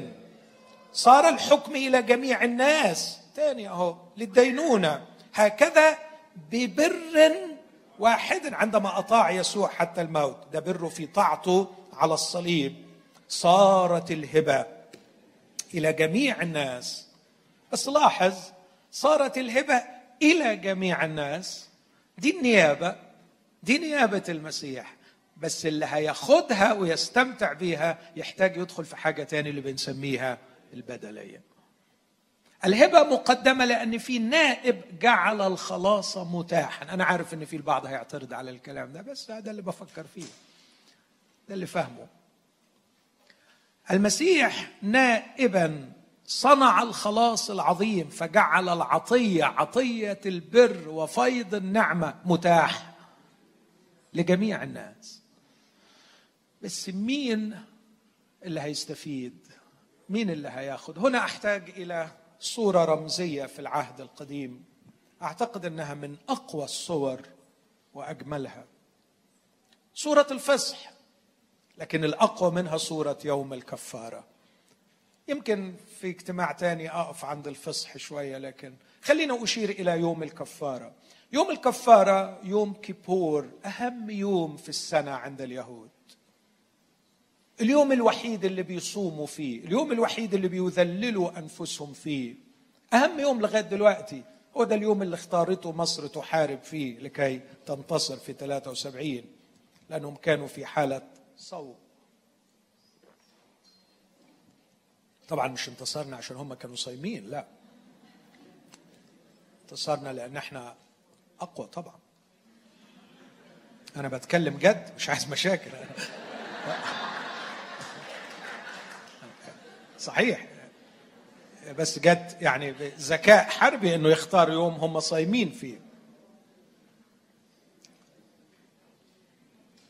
A: صار الحكم إلى جميع الناس. ثاني أهو للدينونة. هكذا ببر واحد عندما أطاع يسوع حتى الموت. ده بره في طاعته على الصليب صارت الهبة إلى جميع الناس. بس لاحظ صارت الهبة إلى جميع الناس. دي النيابة دي نيابة المسيح. بس اللي هياخدها ويستمتع بيها يحتاج يدخل في حاجة تاني اللي بنسميها البدلية. الهبة مقدمة لأن في نائب جعل الخلاص متاحا. أنا عارف إن في البعض هيعترض على الكلام ده بس هذا اللي بفكر فيه. ده اللي فهمه المسيح نائبا صنع الخلاص العظيم فجعل العطية عطية البر وفيض النعمة متاح لجميع الناس. بس مين اللي هيستفيد؟ مين اللي هياخد؟ هنا أحتاج إلى صورة رمزية في العهد القديم. أعتقد إنها من أقوى الصور وأجملها. صوره الفصح. لكن الأقوى منها صورة يوم الكفارة. يمكن في اجتماع تاني أقف عند الفصح شوية لكن خلينا أشير إلى يوم الكفارة. يوم الكفارة يوم كيبور أهم يوم في السنة عند اليهود. اليوم الوحيد اللي بيصوموا فيه اليوم الوحيد اللي بيذللوا أنفسهم فيه. أهم يوم لغاية دلوقتي هو ده اليوم اللي اختارته مصر تحارب فيه لكي تنتصر في 73 لأنهم كانوا في حالة صوم طبعا مش انتصرنا عشان هم كانوا صايمين لا. انتصرنا لأن إحنا أقوى طبعا. أنا بتكلم جد مش عايز مشاكل. صحيح. بس جت يعني ذكاء حربي إنه يختار يوم هم صايمين فيه.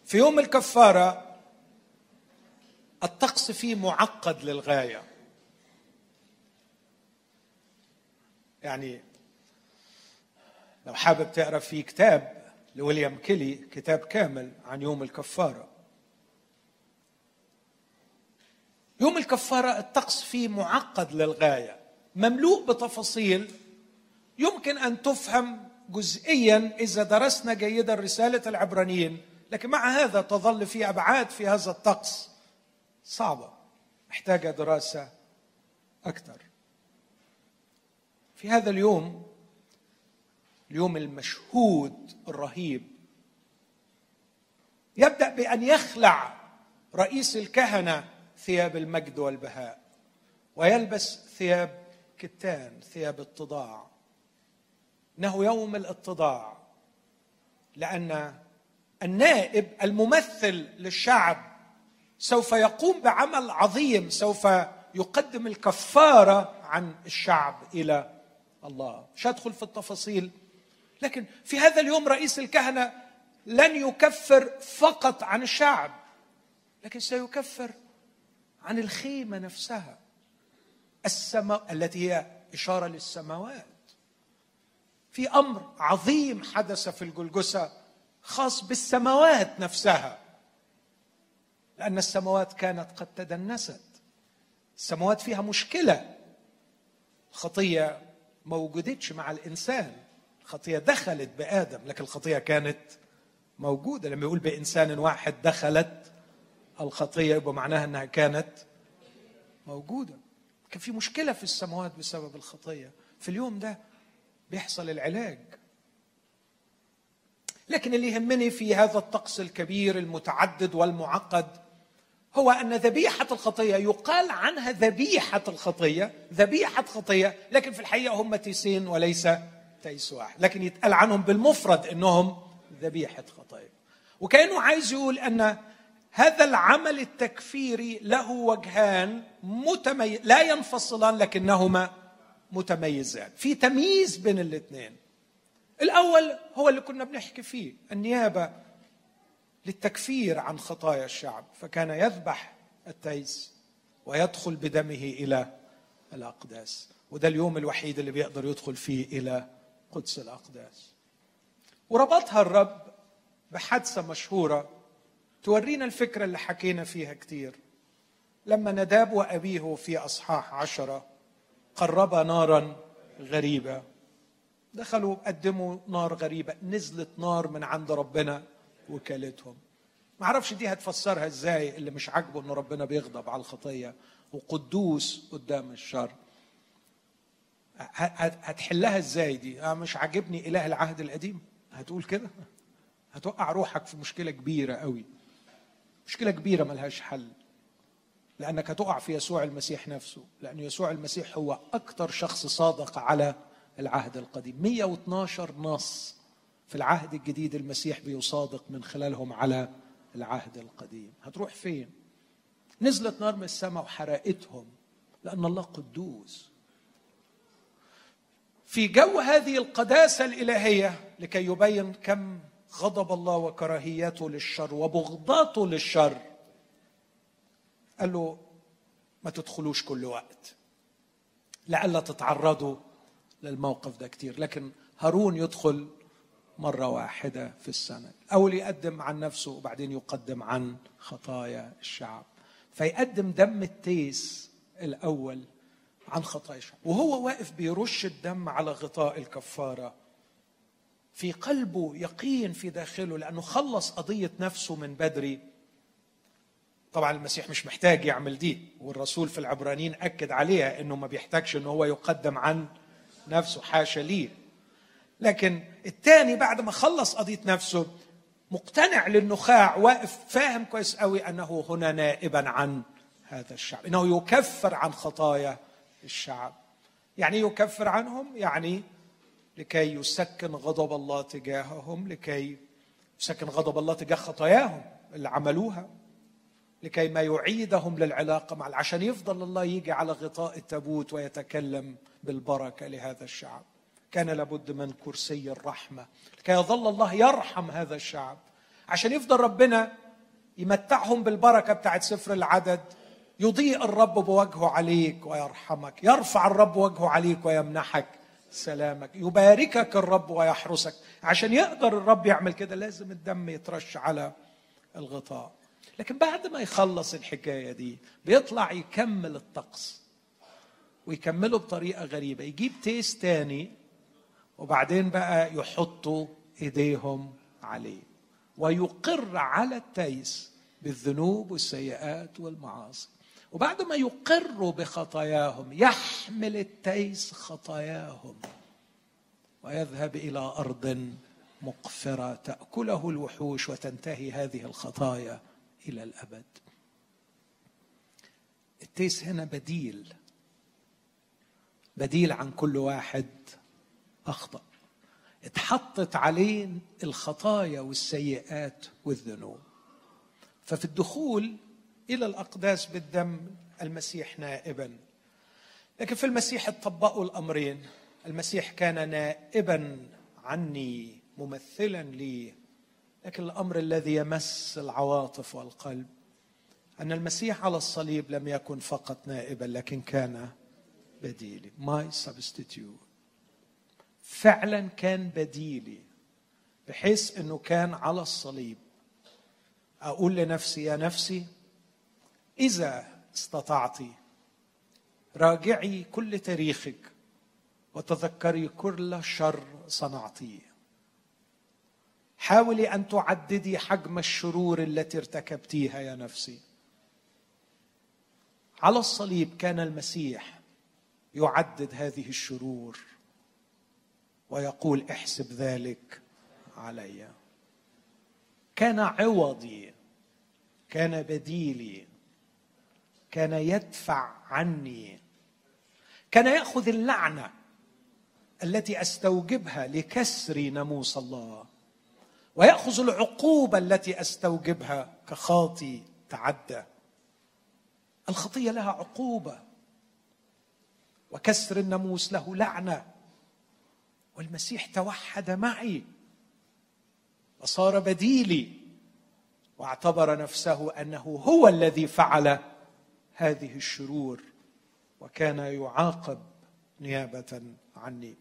A: في يوم الكفارة الطقس فيه معقد للغاية. يعني لو حابب تقرأ في كتاب لويليام كيلي كتاب كامل عن يوم الكفارة. يوم الكفارة الطقس فيه معقد للغاية مملوء بتفاصيل يمكن أن تفهم جزئيا إذا درسنا جيدا رسالة العبرانيين لكن مع هذا تظل في أبعاد في هذا الطقس. صعبة محتاجة دراسة أكثر في هذا اليوم اليوم المشهود الرهيب يبدأ بأن يخلع رئيس الكهنة ثياب المجد والبهاء ويلبس ثياب كتان ثياب اتضاع إنه يوم الاتضاع لأن النائب الممثل للشعب سوف يقوم بعمل عظيم سوف يقدم الكفارة عن الشعب إلى الله. مش هدخل في التفاصيل. لكن في هذا اليوم رئيس الكهنة لن يكفر فقط عن الشعب لكن سيكفر عن الخيمة نفسها. السماء التي هي إشارة للسماوات. في أمر عظيم حدث في الجلجسة خاص بالسماوات نفسها. لأن السماوات كانت قد تدنست. السماوات فيها مشكلة. الخطية ما وجدتش مع الإنسان. الخطية دخلت بآدم لكن الخطية كانت موجودة. لما يقول بإنسان واحد دخلت الخطية يبقى معناها إنها كانت موجودة. كان في مشكلة في السماوات بسبب الخطية. في اليوم ده بيحصل العلاج. لكن اللي يهمني في هذا الطقس الكبير المتعدد والمعقد هو أن ذبيحة الخطية يقال عنها ذبيحة الخطية ذبيحة خطية لكن في الحقيقة هم تيسين وليس تيس واحد. لكن يتقال عنهم بالمفرد إنهم ذبيحة خطية. وكأنه عايز يقول أن هذا العمل التكفيري له وجهان متميز لا ينفصلان لكنهما متميزان. في تمييز بين الاثنين. الأول هو اللي كنا بنحكي فيه النيابة للتكفير عن خطايا الشعب فكان يذبح التيس ويدخل بدمه إلى الأقداس. وده اليوم الوحيد اللي بيقدر يدخل فيه إلى قدس الأقداس. وربطها الرب بحادثة مشهورة تورينا الفكرة اللي حكينا فيها كتير. لما نداب وأبيه في أصحاح عشرة قربا نارا غريبه دخلوا قدموا نار غريبة نزلت نار من عند ربنا. وكالتهم. ما أعرفش دي هتفسرها إزاي اللي مش عاجبه ان ربنا بيغضب على الخطية وقدوس قدام الشر. هتحلها إزاي دي؟ أنا مش عاجبني إله العهد القديم. هتقول كده؟ هتوقع روحك في مشكلة كبيرة قوي. مشكلة كبيرة ملهاش حل. لأنك هتقع في يسوع المسيح نفسه. لأن يسوع المسيح هو أكثر شخص صادق على العهد القديم. 112 نص في العهد الجديد المسيح بيصادق من خلالهم على العهد القديم. هتروح فين؟ نزلت نار من السماء وحرقتهم لأن الله قدوس. في جو هذه القداسة الإلهية لكي يبين كم غضب الله وكراهيته للشر وبغضاته للشر قال له ما تدخلوش كل وقت لئلا تتعرضوا للموقف ده كتير. لكن هارون يدخل مرة واحدة في السنة. الأول يقدم عن نفسه وبعدين يقدم عن خطايا الشعب. فيقدم دم التيس الأول عن خطايا الشعب. وهو واقف بيرش الدم على غطاء الكفارة. في قلبه يقين في داخله لأنه خلص قضية نفسه من بدري. طبعا المسيح مش محتاج يعمل دي والرسول في العبرانيين أكد عليها أنه ما بيحتاجش أنه هو يقدم عن نفسه. حاشا ليه؟ لكن الثاني بعد ما خلص قضية نفسه مقتنع للنخاع واقف فاهم كويس قوي أنه هنا نائبا عن هذا الشعب إنه يكفر عن خطايا الشعب. يعني يكفر عنهم؟ يعني لكي يسكن غضب الله تجاههم لكي يسكن غضب الله تجاه خطاياهم اللي عملوها لكي ما يعيدهم للعلاقة مع عشان يفضل الله يجي على غطاء التابوت ويتكلم بالبركة لهذا الشعب. كان لابد من كرسي الرحمة. لكي يظل الله يرحم هذا الشعب. عشان يفضل ربنا يمتعهم بالبركة بتاعت سفر العدد يضيء الرب بوجهه عليك ويرحمك. يرفع الرب وجهه عليك ويمنحك سلامك. يباركك الرب ويحرسك. عشان يقدر الرب يعمل كده لازم الدم يترش على الغطاء. لكن بعد ما يخلص الحكاية دي بيطلع يكمل الطقس. ويكمله بطريقة غريبة. يجيب تيس تاني وبعدين بقى يحطوا إيديهم عليه ويقر على التيس بالذنوب والسيئات والمعاصي. وبعد ما يقروا بخطاياهم يحمل التيس خطاياهم ويذهب إلى أرض مقفرة تأكله الوحوش وتنتهي هذه الخطايا إلى الأبد. التيس هنا بديل بديل عن كل واحد أخطأ. اتحطت عليه الخطايا والسيئات والذنوب. ففي الدخول إلى الأقداس بالدم المسيح نائبا. لكن في المسيح اتطبقوا الأمرين. المسيح كان نائبا عني ممثلا لي. لكن الأمر الذي يمس العواطف والقلب أن المسيح على الصليب لم يكن فقط نائبا لكن كان بديلي my substitute فعلا كان بديلي بحيث إنه كان على الصليب. أقول لنفسي يا نفسي إذا استطعت راجعي كل تاريخك وتذكري كل شر صنعتيه. حاولي أن تعددي حجم الشرور التي ارتكبتيها يا نفسي. على الصليب كان المسيح يعدد هذه الشرور. ويقول احسب ذلك علي. كان عوضي كان بديلي كان يدفع عني كان يأخذ اللعنه التي أستوجبها لكسر ناموس الله ويأخذ العقوبة التي أستوجبها كخاطي تعدى. الخطية لها عقوبة وكسر الناموس له لعنة. والمسيح توحد معي. وصار بديلي. واعتبر نفسه أنه هو الذي فعل هذه الشرور. وكان يعاقب نيابة عني.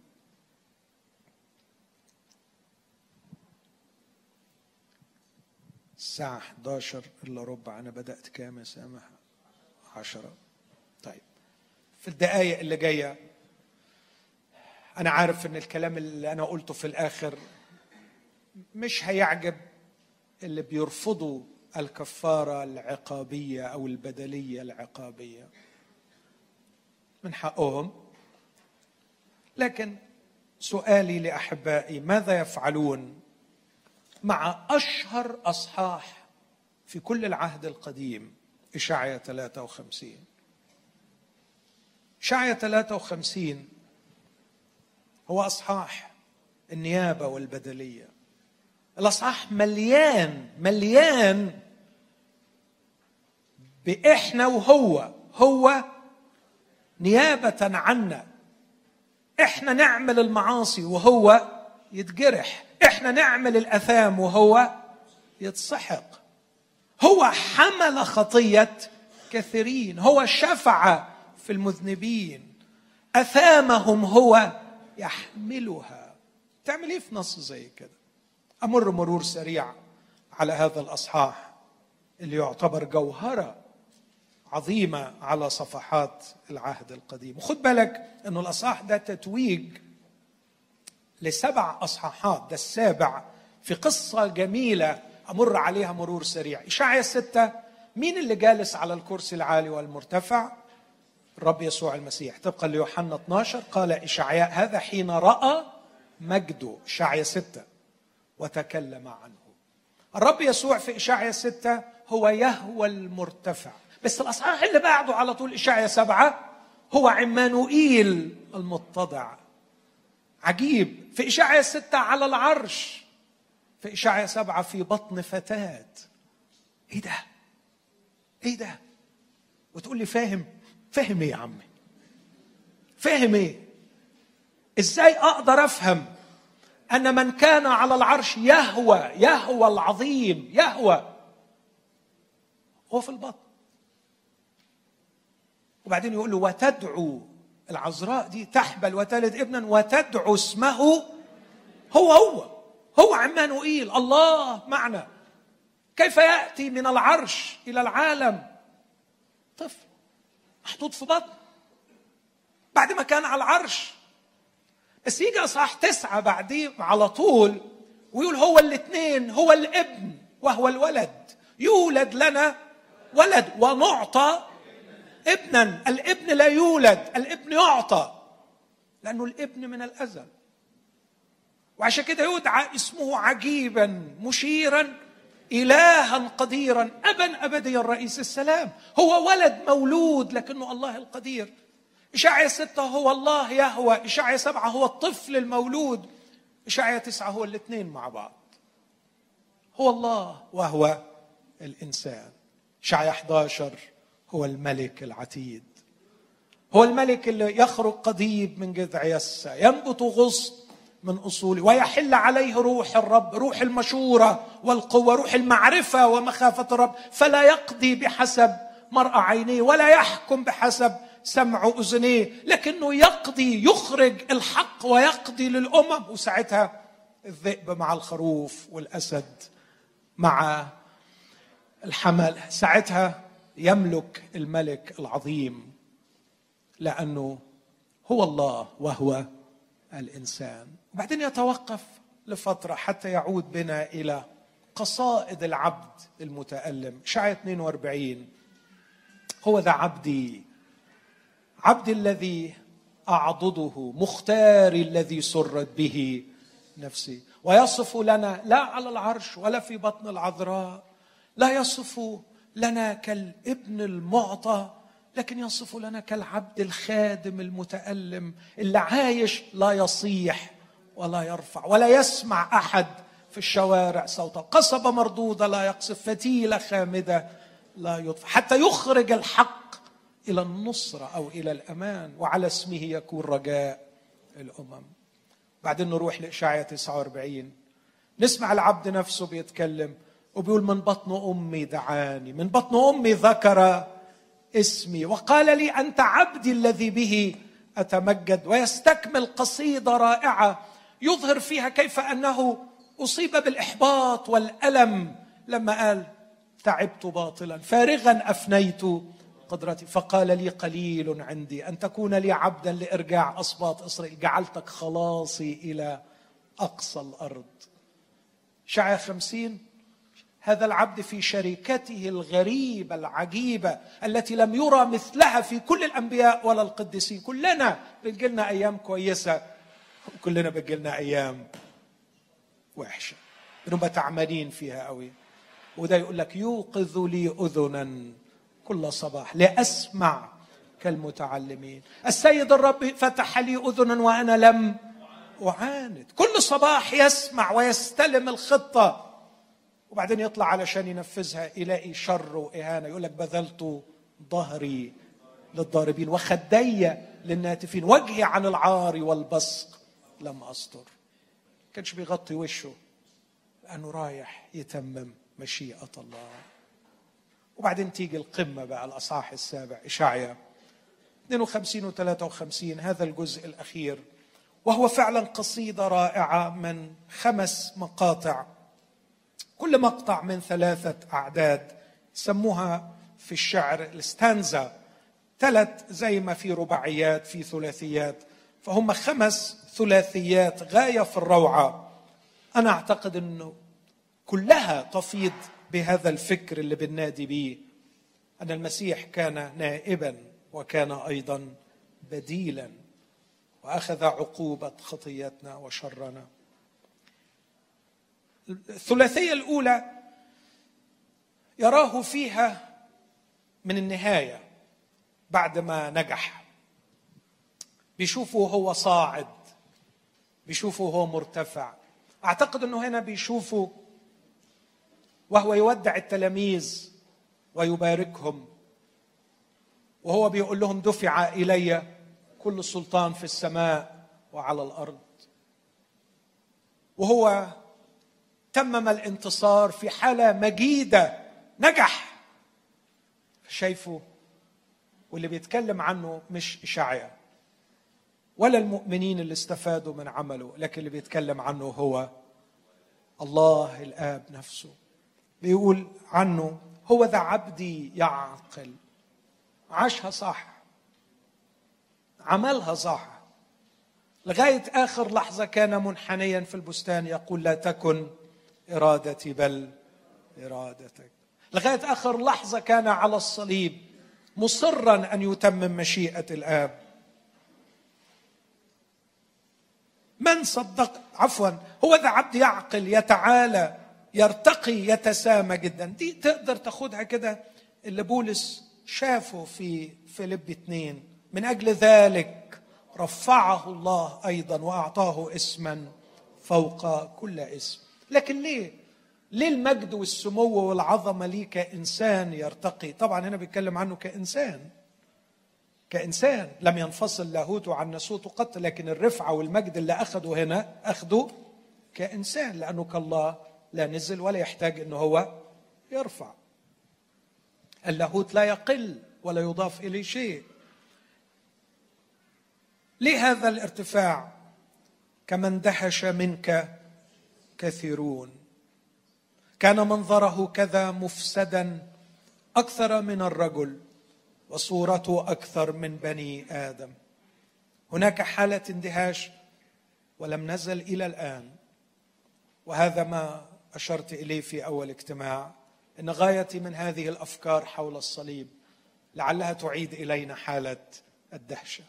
A: الساعة 11 إلا ربع. أنا بدأت كام يا سامح؟ عشرة. طيب. في الدقايق اللي جاية أنا عارف إن الكلام اللي أنا قلته في الآخر مش هيعجب اللي بيرفضوا الكفارة العقابية أو البدلية العقابية. من حقهم. لكن سؤالي لأحبائي ماذا يفعلون مع أشهر أصحاح في كل العهد القديم؟ إشعيا 53 إشعيا 53 هو أصحاح النيابة والبدلية. الأصحاح مليان مليان بإحنا وهو هو نيابة عنا. إحنا نعمل المعاصي وهو يتجرح إحنا نعمل الأثام وهو يتسحق. هو حمل خطية كثيرين. هو شفع في المذنبين. أثامهم هو يحملها. تعمل إيه في نص زي كده؟ أمر مرور سريع على هذا الأصحاح اللي يعتبر جوهرة عظيمة على صفحات العهد القديم. وخد بالك انه الأصحاح ده تتويج لسبع أصحاحات. ده السابع في قصة جميلة أمر عليها مرور سريع. اشعيا السته مين اللي جالس على الكرسي العالي والمرتفع؟ الرب يسوع المسيح. طبقا ليوحنا 12 قال إشعياء هذا حين رأى مجده اشعيا ستة وتكلم عنه. الرب يسوع في اشعيا ستة هو يهوى المرتفع. بس الاصحاح اللي بعده على طول اشعيا سبعة هو عمانوئيل المتضع. عجيب. في إشاعية ستة على العرش. في إشاعية سبعة في بطن فتاة. إيه ده؟ إيه ده؟ وتقول لي فاهم؟ فاهم إيه يا عمي؟ فاهم إيه؟ إزاي أقدر أفهم أن من كان على العرش يهوى يهوى العظيم يهوى هو في البطن وبعدين يقول له وتدعو العذراء دي تحبل وتلد ابنا وتدعو اسمه هو هو هو عمانوئيل الله معنا كيف يأتي من العرش إلى العالم طفل محطوط في بطن. بعد ما كان على العرش. بس يجي اصحاح تسعة بعديه على طول ويقول هو الاثنين هو الابن وهو الولد. يولد لنا ولد ونعطى ابنا. الابن لا يولد الابن يعطى. لأنه الابن من الأزل. وعشان كده يدعى اسمه عجيبا مشيرا. إلها قديرا أبا أبديا رئيس السلام. هو ولد مولود لكنه الله القدير. إشاعية ستة هو الله يهوى إشاعية سبعة هو الطفل المولود. إشاعية تسعة هو الاثنين مع بعض. هو الله وهو الإنسان. إشاعية 11 هو الملك العتيد. هو الملك اللي يخرج قضيب من جذع يسى ينبت غصن. من اصوله ويحل عليه روح الرب روح المشورة والقوة روح المعرفة ومخافة الرب. فلا يقضي بحسب مرأى عينيه ولا يحكم بحسب سمع أذنيه. لكنه يقضي يخرج الحق ويقضي للأمم. وساعتها الذئب مع الخروف والأسد مع الحمل. ساعتها يملك الملك العظيم لأنه هو الله وهو الإنسان. وبعدين يتوقف لفترة حتى يعود بنا إلى قصائد العبد المتألم. شعية 42 هو ذا عبدي. عبدي الذي أعضده مختاري الذي سرت به نفسي. ويصف لنا لا على العرش ولا في بطن العذراء. لا يصف لنا كالابن المعطى لكن يصف لنا كالعبد الخادم المتألم اللي عايش لا يصيح. ولا يرفع ولا يسمع أحد في الشوارع صوته قصبة مردودة لا يقصف فتيلة خامدة لا يطفى حتى يخرج الحق إلى النصرة أو إلى الأمان وعلى اسمه يكون رجاء الأمم. بعدين نروح لإشعياء 49 نسمع العبد نفسه بيتكلم وبيقول من بطن أمي دعاني من بطن أمي ذكر اسمي وقال لي أنت عبدي الذي به أتمجد ويستكمل قصيدة رائعة يظهر فيها كيف أنه أصيب بالإحباط والألم لما قال تعبت باطلا فارغا أفنيت قدرتي. فقال لي قليل عندي أن تكون لي عبدا لإرجاع أصباط إسرائيل. جعلتك خلاصي إلى أقصى الأرض. شعية خمسين هذا العبد في شركته الغريبة العجيبة التي لم يرى مثلها في كل الأنبياء ولا القديسين. كلنا بتجيلنا أيام كويسة وكلنا بتجيلنا أيام وحشة. بنبقى تعملين فيها قوي وده يقول لك يوقظ لي أذنا كل صباح لأسمع كالمتعلمين. السيد الرب فتح لي أذنا وأنا لم أعاند. كل صباح يسمع ويستلم الخطة. وبعدين يطلع علشان ينفذها يلاقي شر وإهانة. يقول لك بذلت ظهري للضاربين. وخدي للناتفين. وجهي عن العار والبصق. لم استر كانش بيغطي وشه. لأنه رايح يتمم مشيئة الله. وبعدين تيجي القمة بقى الأصحاح السابع إشعيا. 52 و 53 هذا الجزء الأخير. وهو فعلا قصيدة رائعة من خمس مقاطع. كل مقطع من ثلاثة أعداد. سموها في الشعر الستانزا. ثلاث زي ما في رباعيات في ثلاثيات. فهم خمس ثلاثيات غاية في الروعة. أنا أعتقد أنه كلها تفيض بهذا الفكر اللي بنادي به. أن المسيح كان نائبا وكان أيضا بديلا وأخذ عقوبة خطيتنا وشرنا. الثلاثية الأولى يراه فيها من النهاية بعد ما نجح. بيشوفه هو صاعد. بيشوفه هو مرتفع. أعتقد إنه هنا بيشوفه وهو يودع التلاميذ ويباركهم. وهو بيقول لهم دفع إلي كل سلطان في السماء وعلى الأرض. وهو تمم الانتصار في حالة مجيدة نجح. شايفه واللي بيتكلم عنه مش اشعيا ولا المؤمنين اللي استفادوا من عمله لكن اللي بيتكلم عنه هو الله الآب نفسه. بيقول عنه هو ذا عبدي يعقل. عاشها صح. عملها صح. لغاية آخر لحظة كان منحنيا في البستان يقول لا تكن إرادتي بل إرادتك. لغاية آخر لحظة كان على الصليب مصرا أن يتمم مشيئة الآب. من صدق؟ عفوا هو ذا عبد يعقل يتعالى يرتقي يتسامى جدا. دي تقدر تاخدها كده اللي بولس شافه في فيليب اثنين من أجل ذلك رفعه الله أيضا وأعطاه اسما فوق كل اسم. لكن ليه؟ ليه المجد والسمو والعظمة ليه كإنسان يرتقي؟ طبعا هنا بيتكلم عنه كإنسان. كإنسان لم ينفصل لاهوته عن نسوته قط لكن الرفعة والمجد اللي أخذه هنا أخذه كإنسان لأنه كالله لا نزل ولا يحتاج أنه هو يرفع. اللاهوت لا يقل ولا يضاف إليه شيء. لهذا الارتفاع كما اندهش منك كثيرون. كان منظره كذا مفسدا أكثر من الرجل. وصورته أكثر من بني آدم. هناك حالة اندهاش ولم نزل إلى الآن وهذا ما أشرت إليه في أول اجتماع إن غايتي من هذه الأفكار حول الصليب لعلها تعيد إلينا حالة الدهشة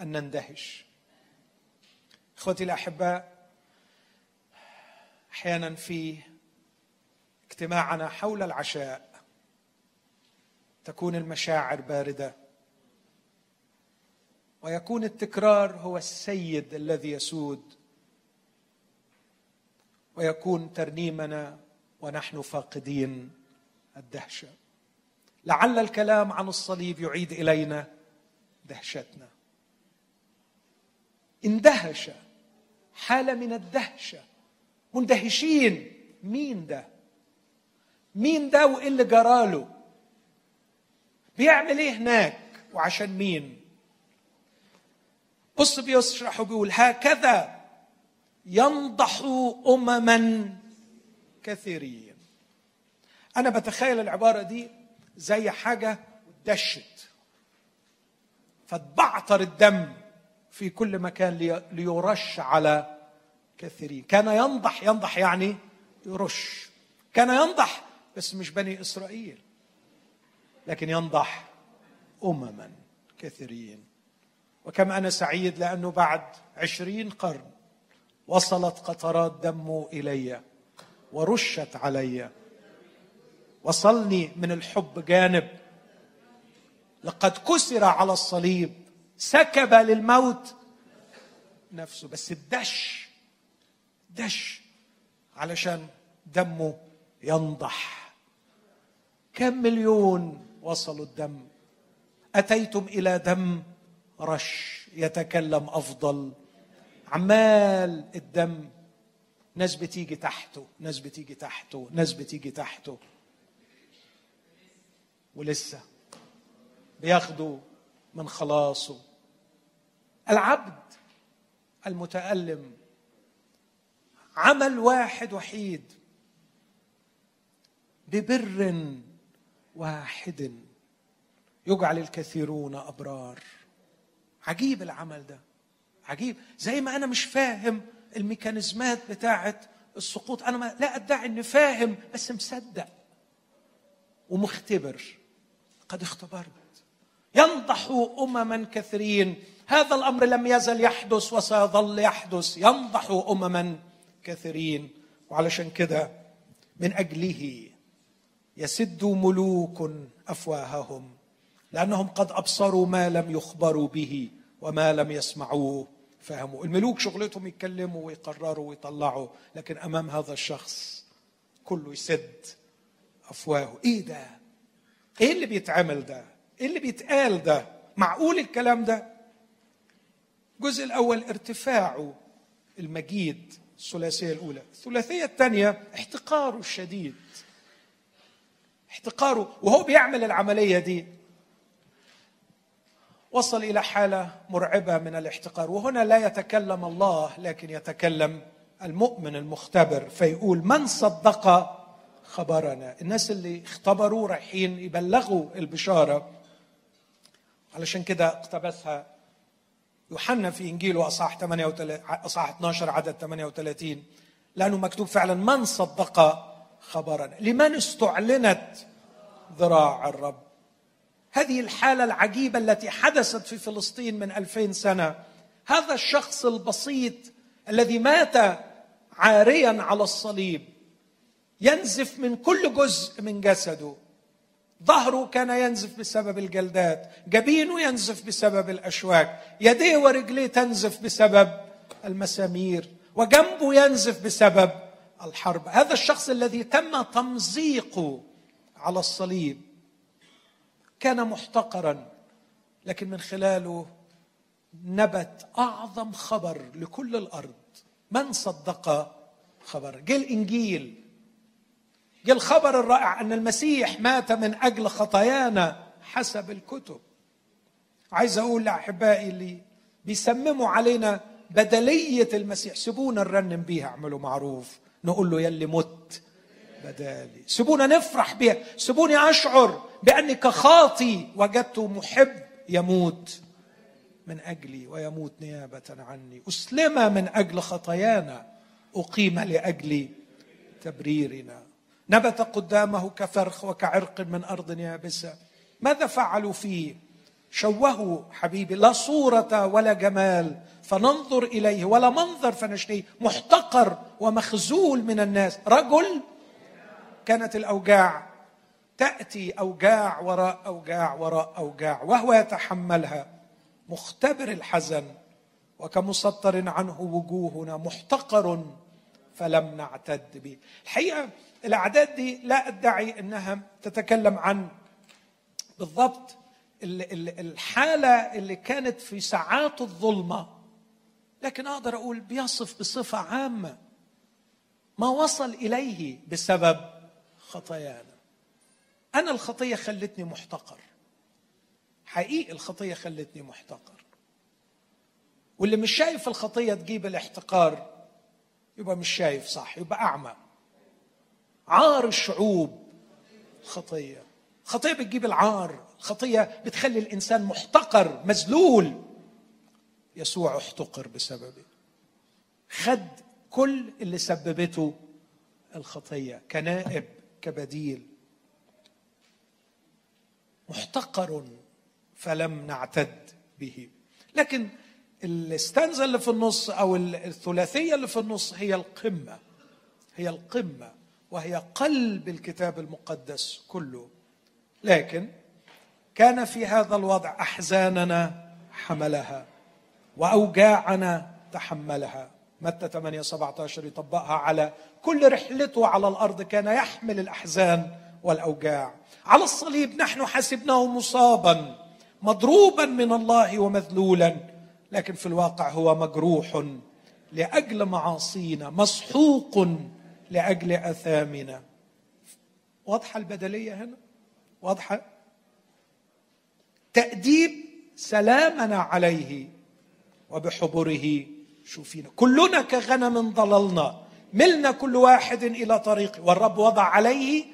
A: أن نندهش. إخوتي الأحباء أحيانا في اجتماعنا حول العشاء تكون المشاعر باردة. ويكون التكرار هو السيد الذي يسود. ويكون ترنيمنا ونحن فاقدين الدهشة. لعل الكلام عن الصليب يعيد إلينا دهشتنا. اندهش حاله من الدهشة. مندهشين. مين ده؟ مين ده وايه اللي جراله بيعمل إيه هناك؟ وعشان مين؟ بص بيشرح وبيقول هكذا ينضح أمما كثيرين. أنا بتخيل العبارة دي زي حاجة دشت. فتبعتر الدم في كل مكان ليرش على كثيرين. كان ينضح ينضح يعني يرش. كان ينضح بس مش بني إسرائيل. لكن ينضح أمما كثيرين. وكم أنا سعيد لأنه بعد عشرين قرن وصلت قطرات دمه إلي ورشت علي. وصلني من الحب جانب. لقد كسر على الصليب سكب للموت نفسه. بس الدش دش علشان دمه ينضح. كم مليون وصلوا الدم. أتيتم إلى دم؟ رش يتكلم أفضل. عمال الدم. ناس بتيجي تحته ناس بتيجي تحته ناس بتيجي تحته. ولسه بياخدوا من خلاصه. العبد المتألم عمل واحد وحيد. ببر واحد يجعل الكثيرون أبرار. عجيب العمل ده. عجيب. زي ما أنا مش فاهم الميكانيزمات بتاعه السقوط. أنا ما لا أدعي إني فاهم بس مصدق ومختبر. قد اختبرت. ينضح أمما كثيرين. هذا الأمر لم يزل يحدث وسيظل يحدث. ينضح أمما كثيرين. وعلشان كده من أجله يسد ملوك أفواههم لأنهم قد أبصروا ما لم يخبروا به وما لم يسمعوه. فهموا. الملوك شغلتهم يتكلموا ويقرروا ويطلعوا لكن أمام هذا الشخص كله يسد افواهه إيه ده؟ إيه اللي بيتعمل ده؟ إيه اللي بيتقال ده؟ معقول الكلام ده؟ الجزء الأول ارتفاعه المجيد الثلاثية الأولى. الثلاثية الثانية احتقاره الشديد. احتقاره وهو بيعمل العملية دي. وصل إلى حالة مرعبة من الاحتقار وهنا لا يتكلم الله لكن يتكلم المؤمن المختبر فيقول من صدق خبرنا؟ الناس اللي اختبروا رايحين يبلغوا البشارة. علشان كده اقتبسها يوحنا في انجيله اصحاح 38 أصحاح 12 عدد 38 لأنه مكتوب فعلا من صدق خبرنا لمن استعلنت ذراع الرب؟ هذه الحالة العجيبة التي حدثت في فلسطين من ألفين سنة. هذا الشخص البسيط الذي مات عاريا على الصليب ينزف من كل جزء من جسده. ظهره كان ينزف بسبب الجلدات جبينه ينزف بسبب الأشواك يديه ورجليه تنزف بسبب المسامير وجنبه ينزف بسبب الحرب. هذا الشخص الذي تم تمزيقه على الصليب كان محتقرا لكن من خلاله نبت أعظم خبر لكل الأرض. من صدق خبر؟ جه الإنجيل. جه الخبر الرائع أن المسيح مات من أجل خطايانا حسب الكتب. عايز أقول لاحبائي اللي بيسمموا علينا بدلية المسيح سيبونا نرنم بيها اعملوا معروف. نقول له يلي مت. بدالي. سيبونا نفرح بها سيبوني أشعر باني كخاطي وجدت محب يموت من أجلي ويموت نيابة عني. اسلم من أجل خطايانا. أقيم لأجل تبريرنا. نبت قدامه كفرخ وكعرق من أرض يابسة. ماذا فعلوا فيه؟ شوهوا حبيبي لا صورة ولا جمال فننظر إليه ولا منظر فنشتهيه. محتقر ومخزول من الناس. رجل كانت الأوجاع تأتي أوجاع وراء أوجاع وراء أوجاع وهو يتحملها. مختبر الحزن وكمسطر عنه وجوهنا محتقر فلم نعتد به. الحقيقة الأعداد دي لا أدعي إنها تتكلم عن بالضبط الحالة اللي كانت في ساعات الظلمة. لكن أقدر أقول بيصف بصفة عامة. ما وصل إليه بسبب خطايانا. أنا الخطية خلتني محتقر. حقيقي الخطية خلتني محتقر. واللي مش شايف الخطية تجيب الاحتقار يبقى مش شايف صح يبقى أعمى. عار الشعوب الخطيه الخطيه بتجيب العار. الخطيه بتخلي الإنسان محتقر مذلول. يسوع احتقر بسببه. خد كل اللي سببته الخطية كنائب كبديل. محتقر فلم نعتد به. لكن الاستنزة اللي في النص أو الثلاثية اللي في النص هي القمة. هي القمة وهي قلب الكتاب المقدس كله. لكن كان في هذا الوضع أحزاننا حملها وأوجاعنا تحملها. متى 8 17 يطبقها على كل رحلته على الأرض كان يحمل الأحزان والأوجاع. على الصليب نحن حسبناه مصابا مضروبا من الله ومذلولا لكن في الواقع هو مجروح لأجل معاصينا مسحوق لأجل آثامنا. واضحة البدلية هنا؟ واضحة؟ تأديب سلامنا عليه وبحبره. شوفينا كلنا كغنم ضللنا ملنا كل واحد إلى طريقه والرب وضع عليه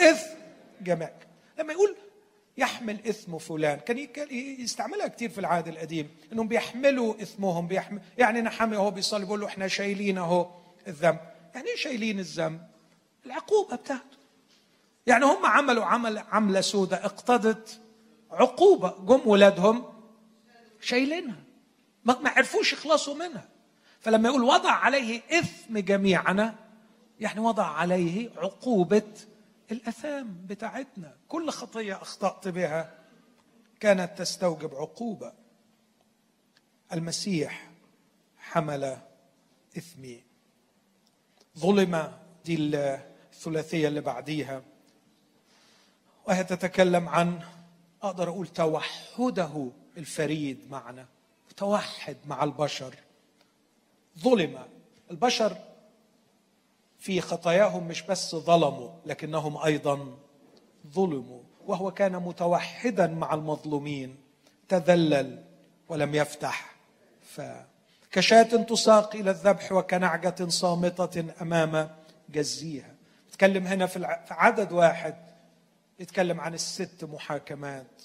A: إثم جماعك. لما يقول يحمل إثم فلان كان يستعملها كثير في العهد القديم إنهم بيحملوا إثمهم بيحمل يعني نحمي هو بيصلي بيقول له إحنا شايلين أهو الذنب. يعني إيه شايلين الذنب؟ العقوبة بتاعته. يعني هم عملوا عمل عملة سوداء اقتضت عقوبة. جم ولادهم شايلينها. ما عرفوش يخلصوا منها. فلما يقول وضع عليه إثم جميعنا يعني وضع عليه عقوبة الأثام بتاعتنا. كل خطية أخطأت بها كانت تستوجب عقوبة. المسيح حمل إثمي. ظلم دي الثلاثية اللي بعديها. وهي تتكلم عن أقدر أقول توحده الفريد معنا توحد مع البشر ظلم. البشر في خطاياهم مش بس ظلموا لكنهم أيضا ظلموا. وهو كان متوحدا مع المظلومين تذلل ولم يفتح. ف كشاة تساق إلى الذبح وكنعجة صامتة أمام جزيها. يتكلم هنا في عدد واحد. يتكلم عن الست محاكمات.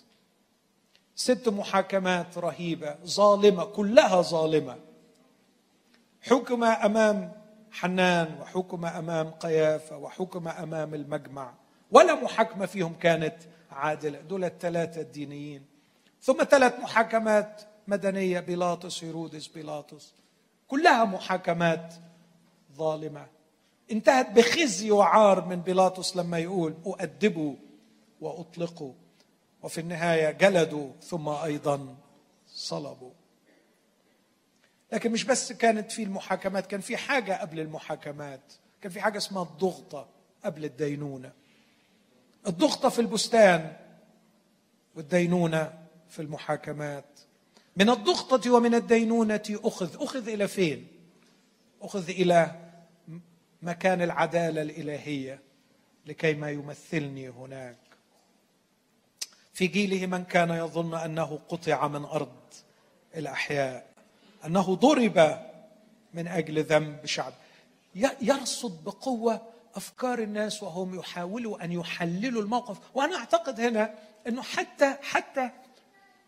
A: ست محاكمات رهيبة ظالمة كلها ظالمة. حكم أمام حنان وحكم أمام قيافه وحكم أمام المجمع. ولا محاكمة فيهم كانت عادلة. دول الثلاثة الدينيين. ثم ثلاث محاكمات مدنية بيلاطس هيرودس بيلاطس. كلها محاكمات ظالمة. انتهت بخزي وعار من بيلاطس لما يقول اؤدبوا وأطلقوا. وفي النهاية جلدوا ثم أيضا صلبوا. لكن مش بس كانت في المحاكمات كان في حاجة قبل المحاكمات. كان في حاجة اسمها الضغطة قبل الدينونة. الضغطة في البستان والدينونة في المحاكمات. من الضغطة ومن الدينونة أخذ. أخذ إلى فين؟ أخذ إلى مكان العدالة الإلهية لكي ما يمثلني هناك. في جيله من كان يظن أنه قطع من أرض الأحياء أنه ضرب من أجل ذنب شعب. يرصد بقوة أفكار الناس وهم يحاولوا أن يحللوا الموقف. وأنا أعتقد هنا أنه حتى حتى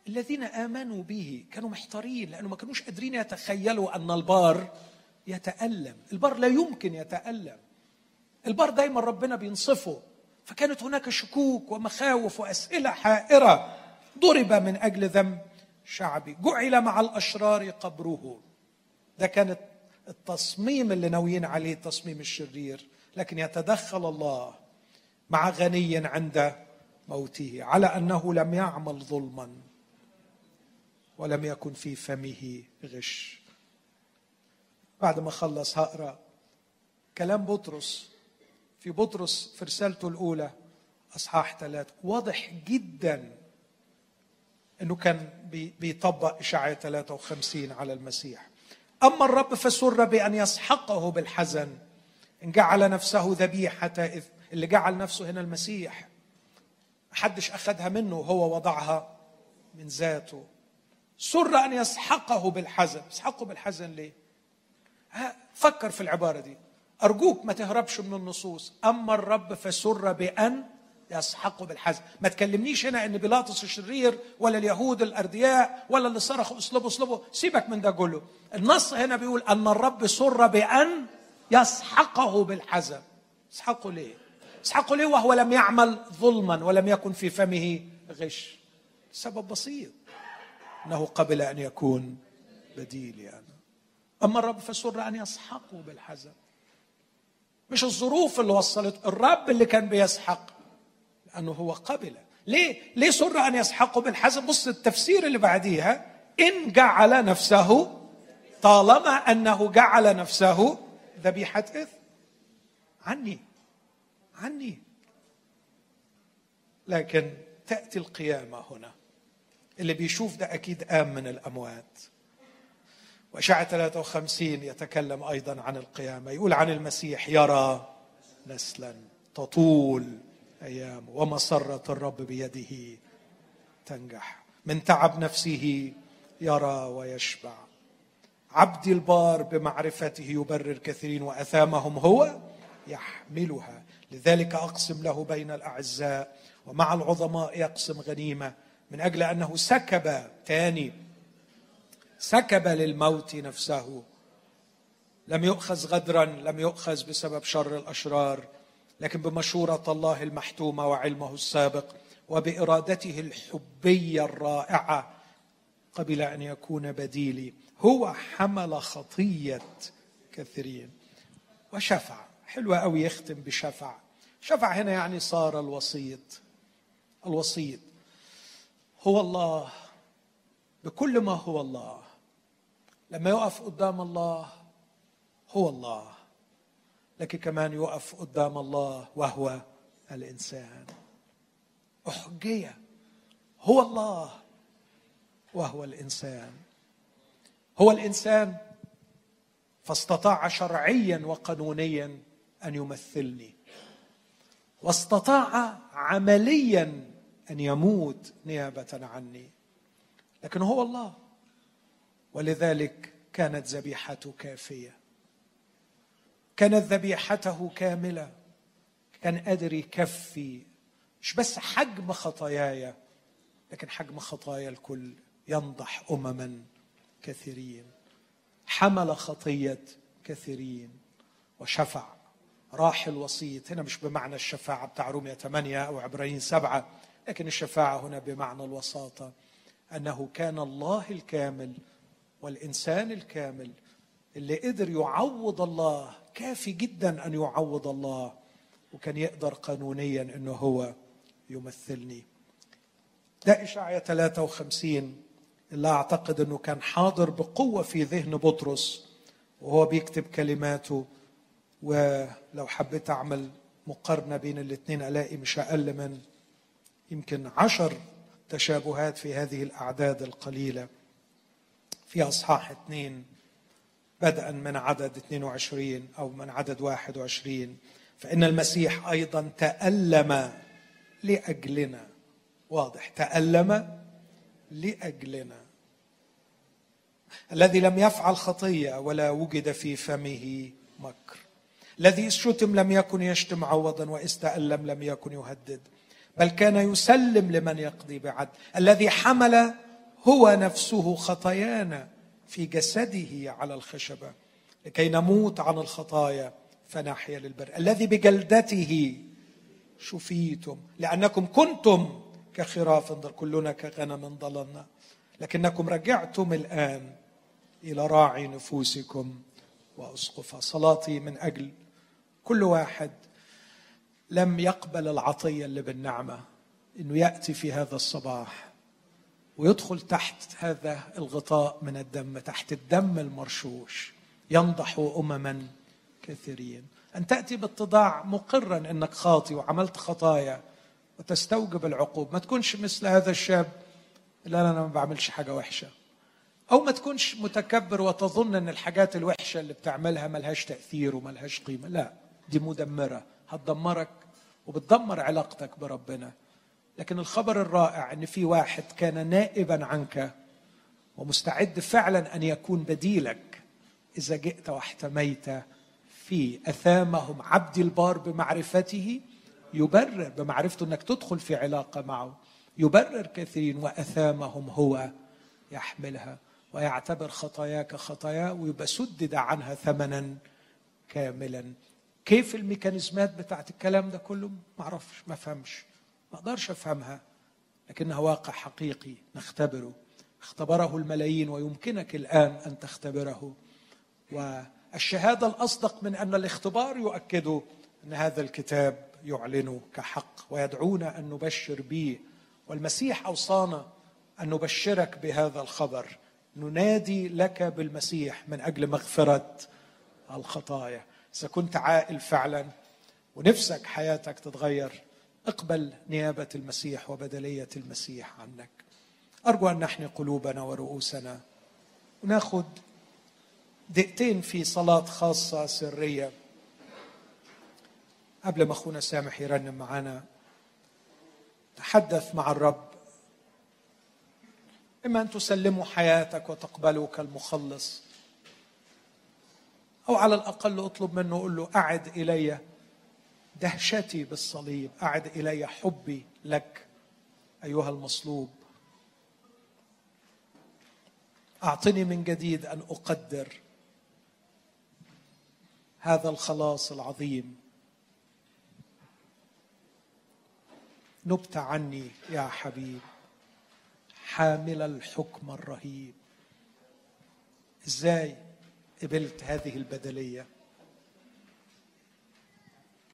A: الذين آمنوا به كانوا محتارين لأنه ما كانوش قادرين يتخيلوا أن البار يتألم. البار لا يمكن يتألم. البار دايما ربنا بينصفه. فكانت هناك شكوك ومخاوف وأسئلة حائرة ضرب من أجل ذنب شعبي. جعل مع الأشرار قبره. ده كانت التصميم اللي ناويين عليه التصميم الشرير. لكن يتدخل الله مع غني عند موته على أنه لم يعمل ظلما ولم يكن في فمه غش. بعد ما خلص هقرا كلام بطرس في بطرس في رسالته الأولى أصحاح ثلاثة. واضح جدا إنه كان بيطبق اشعياء 53 على المسيح. أما الرب فسر بأن يسحقه بالحزن إن جعل نفسه ذبيحة اذ اللي جعل نفسه هنا المسيح. محدش أخذها منه وهو وضعها من ذاته. سر أن يسحقه بالحزن. يسحقه بالحزن ليه؟ فكر في العبارة دي. أرجوك ما تهربش من النصوص. أما الرب فسر بأن يسحقه بالحزن ما تكلمنيش هنا إن بيلاطس الشرير ولا اليهود الأردياء ولا اللي صرخوا اصلبوا اصلبوا سيبك من ده كله. النص هنا بيقول أن الرب سر بأن يسحقه بالحزن يسحقه ليه؟ يسحقه ليه وهو لم يعمل ظلما ولم يكن في فمه غش. سبب بسيط. إنه قبل أن يكون بديلي أنا أما الرب فسر أن يسحقه بالحزن مش الظروف اللي وصلت الرب اللي كان بيسحق لأنه هو قبل. ليه؟ ليه سر أن يسحقه بالحزن بص التفسير اللي بعديها إن جعل نفسه طالما أنه جعل نفسه ذبيحة إثم. عني عني. لكن تأتي القيامة هنا. اللي بيشوف ده أكيد قام من الأموات. واشعه 53 يتكلم أيضا عن القيامة. يقول عن المسيح يرى نسلا تطول ايامه ومسرة الرب بيده تنجح. من تعب نفسه يرى ويشبع. عبدي البار بمعرفته يبرر كثيرين وأثامهم هو يحملها. لذلك أقسم له بين الأعزاء ومع العظماء يقسم غنيمة. من أجل أنه سكب تاني سكب للموت نفسه. لم يؤخذ غدرا لم يؤخذ بسبب شر الأشرار لكن بمشورة الله المحتومة وعلمه السابق وبإرادته الحبية الرائعة قبل أن يكون بديلي. هو حمل خطية كثيرين. وشفع. حلوة أوي يختم بشفع. شفع هنا يعني صار الوسيط. الوسيط. هو الله. بكل ما هو الله. لما يقف قدام الله هو الله لكن كمان يقف قدام الله وهو الإنسان. أحجية هو الله وهو الإنسان. هو الإنسان فاستطاع شرعيا وقانونيا أن يمثلني واستطاع عمليا أن يموت نيابة عني لكن هو الله. ولذلك كانت ذبيحته كافية. كانت ذبيحته كاملة. كان قادر يكفي مش بس حجم خطاياي لكن حجم خطايا الكل. ينضح امما كثيرين. حمل خطية كثيرين. وشفع. راح الوسيط. هنا مش بمعنى الشفاعة بتاع رومية 8 أو عبرانيين سبعة لكن الشفاعة هنا بمعنى الوساطة. أنه كان الله الكامل والإنسان الكامل اللي قدر يعوض الله كافي جدا أن يعوض الله وكان يقدر قانونيا أنه هو يمثلني. ده إشعيا 53 اللي أعتقد أنه كان حاضر بقوة في ذهن بطرس وهو بيكتب كلماته. ولو حبيت أعمل مقارنة بين الاثنين ألاقي مش أقل من يمكن عشر تشابهات في هذه الأعداد القليلة. في أصحاح اثنين بدءا من عدد 22 أو من عدد 21 فإن المسيح أيضا تألم لأجلنا. واضح تألم لأجلنا. الذي لم يفعل خطية ولا وجد في فمه مكر. الذي شتم لم يكن يشتم عوضا واذ تالم لم يكن يهدد بل كان يسلم لمن يقضي بعدل الذي حمل هو نفسه خطايانا في جسده على الخشبة. لكي نموت عن الخطايا فنحيا للبر الذي بجلدته شفيتم لأنكم كنتم كخراف كلنا كغنم ضللنا لكنكم رجعتم الآن إلى راعي نفوسكم واسقفها صلاتي من أجل كل واحد. لم يقبل العطية اللي بالنعمة إنه يأتي في هذا الصباح. ويدخل تحت هذا الغطاء من الدم تحت الدم المرشوش. ينضح امما كثيرين. أن تأتي باتضاع مقرا إنك خاطي وعملت خطايا وتستوجب العقوب. ما تكونش مثل هذا الشاب لا أنا ما بعملش حاجة وحشة. أو ما تكونش متكبر وتظن إن الحاجات الوحشة اللي بتعملها ملهاش تأثير وملهاش قيمة. لا دي مدمرة. هتدمرك وبتدمر علاقتك بربنا. لكن الخبر الرائع إن في واحد كان نائبا عنك ومستعد فعلا أن يكون بديلك إذا جئت واحتميت في أثامهم عبد البار بمعرفته يبرر بمعرفته إنك تدخل في علاقة معه يبرر كثيرين وأثامهم هو يحملها ويعتبر خطاياك خطاياه ويبقى سدد عنها ثمنا كاملا. كيف الميكانيزمات بتاعت الكلام ده كله؟ ما أعرفش ما افهمش ما أقدرش أفهمها لكنها واقع حقيقي نختبره. اختبره الملايين ويمكنك الآن أن تختبره. والشهادة الأصدق من أن الاختبار يؤكد أن هذا الكتاب يعلنه كحق ويدعونا أن نبشر به. والمسيح أوصانا أن نبشرك بهذا الخبر. ننادي لك بالمسيح من أجل مغفرة الخطايا. إذا كنت عائل فعلا ونفسك حياتك تتغير أقبل نيابة المسيح وبدلية المسيح عنك. أرجو أن نحني قلوبنا ورؤوسنا وناخذ دقيقتين في صلاة خاصة سرية. قبل ما أخونا سامح يرنم معانا تحدث مع الرب. إما أن تسلموا حياتك وتقبلوا كالمخلص أو على الأقل أطلب منه قل له أعد إلي دهشتي بالصليب أعد إلي حبي لك أيها المصلوب. أعطني من جديد أن أقدر هذا الخلاص العظيم. نبت عني يا حبيب حامل الحكم الرهيب. إزاي قبلت هذه البدلية؟